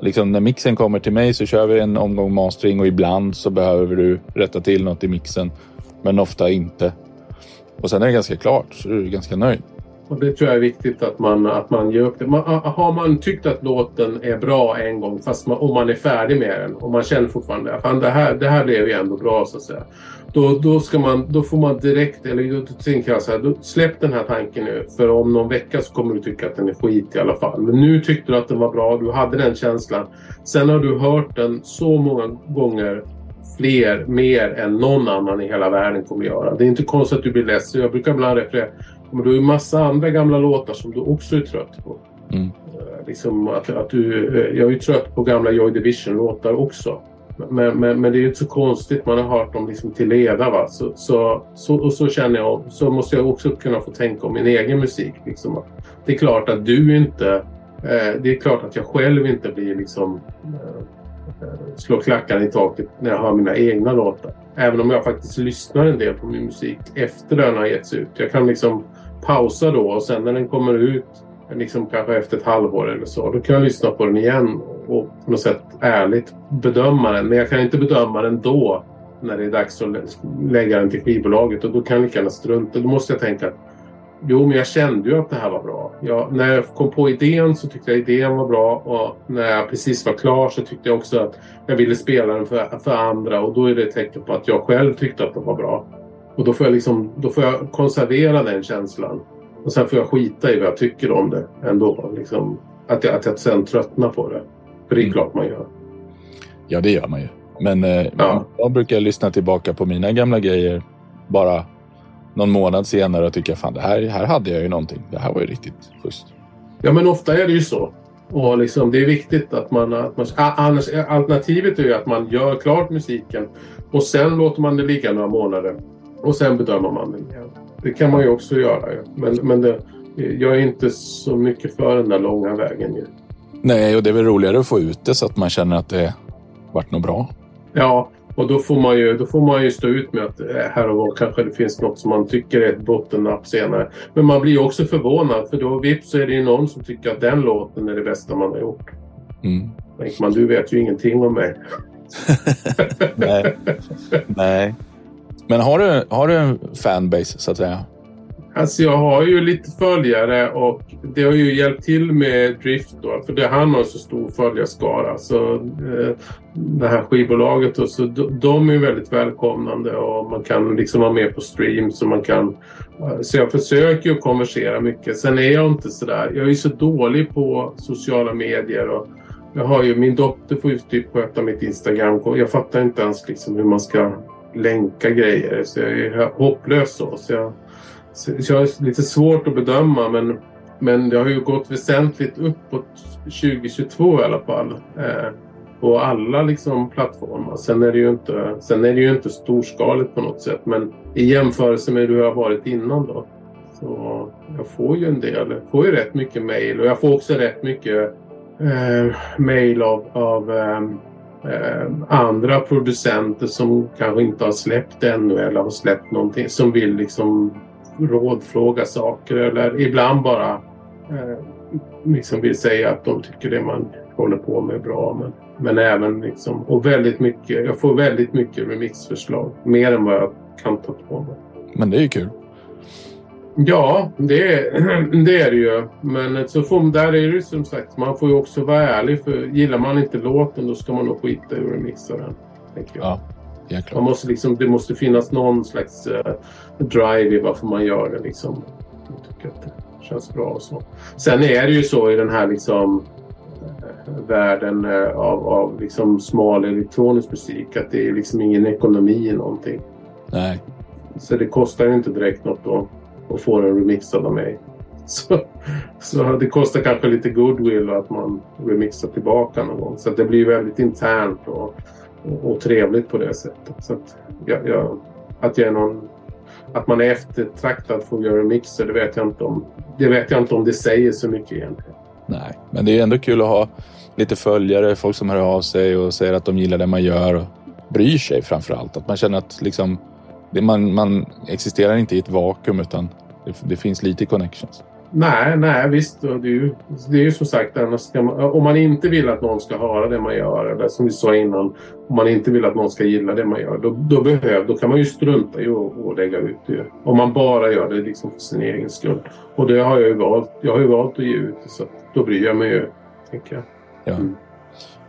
liksom när mixen kommer till mig så kör vi en omgång mastering och ibland så behöver du rätta till något i mixen men ofta inte. Och sen är det ganska klart så är du ganska nöjd. Och det tror jag är viktigt att man, att man ger upp det. Man, har man tyckt att låten är bra en gång, fast man, om man är färdig med den och man känner fortfarande att det här, det här blev ju ändå bra så att säga. Då, då, ska man, då får man direkt, eller då tänker jag så här, då, släpp den här tanken nu. För om någon vecka så kommer du tycka att den är skit i alla fall. Men nu tyckte du att den var bra, du hade den känslan. Sen har du hört den så många gånger fler, mer än någon annan i hela världen kommer göra. Det är inte konstigt att du blir ledsen. Jag brukar ibland referera men du har ju massa andra gamla låtar som du också är trött på. Mm. Uh, liksom att, att du, uh, jag är ju trött på gamla Joy Division-låtar också. Men, men, men, det är ju inte så konstigt. Man har hört dem liksom till leda. Va? Så, så, så, och så känner jag. Så måste jag också kunna få tänka om min egen musik. Liksom. Det är klart att du inte... Uh, det är klart att jag själv inte blir liksom slår klackarna i taket när jag hör mina egna låtar. Även om jag faktiskt lyssnar en del på min musik efter den har getts ut. Jag kan liksom pausa då och sen när den kommer ut liksom kanske efter ett halvår eller så. Då kan jag lyssna på den igen och på något sätt ärligt bedöma den. Men jag kan inte bedöma den då när det är dags att lägga den till skivbolaget och då kan jag lika gärna strunta. Då måste jag tänka att jo, men jag kände ju att det här var bra. Jag, när jag kom på idén så tyckte jag idén var bra och när jag precis var klar så tyckte jag också att jag ville spela den för, för andra och då är det ett tecken på att jag själv tyckte att den var bra. Och då får jag, liksom, då får jag konservera den känslan. Och sen får jag skita i vad jag tycker om det ändå. Liksom, att, jag, att jag sen tröttnar på det. För det är mm. klart man gör. Ja, det gör man ju. Men eh, ja. jag brukar lyssna tillbaka på mina gamla grejer bara någon månad senare och tycka fan det här, här hade jag ju någonting. Det här var ju riktigt schysst. Ja, men ofta är det ju så. Och liksom, det är viktigt att man, att man... Annars, alternativet är ju att man gör klart musiken och sen låter man det ligga några månader. Och sen bedömer man den igen. Det kan man ju också göra. Men, men det, jag är inte så mycket för den där långa vägen. Ju. Nej, och det är väl roligare att få ut det så att man känner att det varit något bra. Ja, och då får man ju, då får man ju stå ut med att eh, här och var kanske det finns något som man tycker är ett bottennapp senare. Men man blir också förvånad för då vips så är det ju någon som tycker att den låten är det bästa man har gjort. Mm. Tänker man, du vet ju ingenting om mig. Nej. Nej. Men har du, har du en fanbase så att säga? Alltså jag har ju lite följare och det har ju hjälpt till med Drift då. För det, han har så stor följarskara. Så eh, det här skivbolaget och så de är väldigt välkomnande och man kan liksom vara med på streams och man kan... Eh, så jag försöker ju konversera mycket. Sen är jag inte sådär... Jag är ju så dålig på sociala medier och jag har ju... Min dotter får ju typ sköta mitt Instagram. Jag fattar inte ens liksom hur man ska länka grejer. Så jag är hopplös så. så jag, så jag har lite svårt att bedöma men, men det har ju gått väsentligt uppåt 2022 i alla fall. Eh, på alla liksom plattformar. Sen är, det ju inte, sen är det ju inte storskaligt på något sätt men i jämförelse med hur det har varit innan då. Så jag får ju en del, får ju rätt mycket mail och jag får också rätt mycket eh, mail av, av eh, eh, andra producenter som kanske inte har släppt ännu eller har släppt någonting som vill liksom rådfråga saker eller ibland bara eh, liksom vill säga att de tycker det man håller på med är bra. Men, men även liksom, och väldigt mycket, jag får väldigt mycket remixförslag. Mer än vad jag kan ta på mig. Men det är ju kul. Ja, det, det är det ju. Men så får, där är det som sagt, man får ju också vara ärlig. För gillar man inte låten då ska man nog skita i att remixa den. Ja, man måste liksom, det måste finnas någon slags uh, drive i varför man gör det. Liksom. Jag tycker att det känns bra och så. Sen är det ju så i den här liksom uh, världen uh, av, av liksom smal elektronisk musik att det är liksom ingen ekonomi i någonting. Nej. Så det kostar ju inte direkt något att och får den remixad av mig. Så, så det kostar kanske lite goodwill att man remixar tillbaka någon gång. Så det blir väldigt internt och, och, och trevligt på det sättet. Så att, jag, jag, att, jag är någon, att man är eftertraktad för att göra mixer, det vet jag inte om. Det vet jag inte om det säger så mycket egentligen. Nej, men det är ändå kul att ha lite följare, folk som hör av sig och säger att de gillar det man gör och bryr sig framför allt. Att man känner att liksom det, man, man existerar inte i ett vakuum utan det, det finns lite connections. Nej, nej visst. Det är ju, det är ju som sagt, man, om man inte vill att någon ska höra det man gör, eller som vi sa innan, om man inte vill att någon ska gilla det man gör, då, då, behöv, då kan man ju strunta i att lägga ut det. Om man bara gör det liksom för sin egen skull. Och det har jag ju valt. Jag har ju valt att ge ut det, så då bryr jag mig ju, tänker jag. Ja. Mm.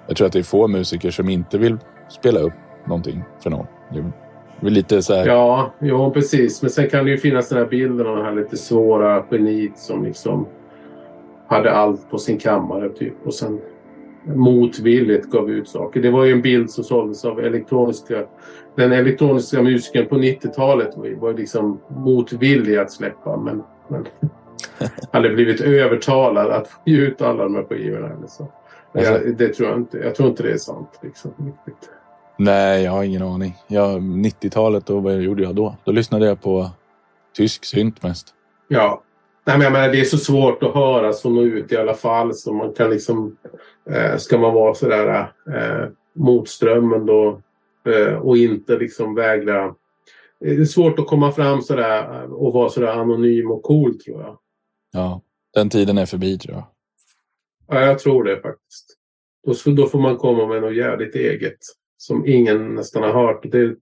Jag tror att det är få musiker som inte vill spela upp någonting för någon. Lite så här... Ja, jo, precis. Men sen kan det ju finnas den här bilden av den här lite svåra geniet som liksom hade allt på sin kammare typ och sen motvilligt gav ut saker. Det var ju en bild som såldes av elektroniska... Den elektroniska musikern på 90-talet var ju liksom motvillig att släppa men, men hade blivit övertalad att få ut alla de här skivorna. Alltså. Jag, det tror jag inte. Jag tror inte det är sant. Liksom, riktigt. Nej, jag har ingen aning. Jag, 90-talet, och vad gjorde jag då? Då lyssnade jag på tysk synt mest. Ja. Nej, men jag menar, det är så svårt att höra så nå ut i alla fall. Så man kan liksom... Eh, ska man vara sådär eh, mot strömmen då eh, och inte liksom vägra... Det är svårt att komma fram sådär och vara sådär anonym och cool tror jag. Ja, den tiden är förbi tror jag. Ja, jag tror det faktiskt. Då, då får man komma med något jävligt eget som ingen nästan har hört. Det,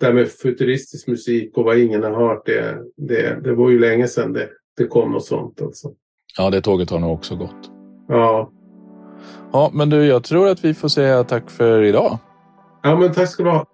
det här med futuristisk musik och vad ingen har hört, det, det, det var ju länge sedan det, det kom något sånt. Alltså. Ja, det tåget har nog också gått. Ja. Ja, men du, jag tror att vi får säga tack för idag. Ja, men tack ska du ha.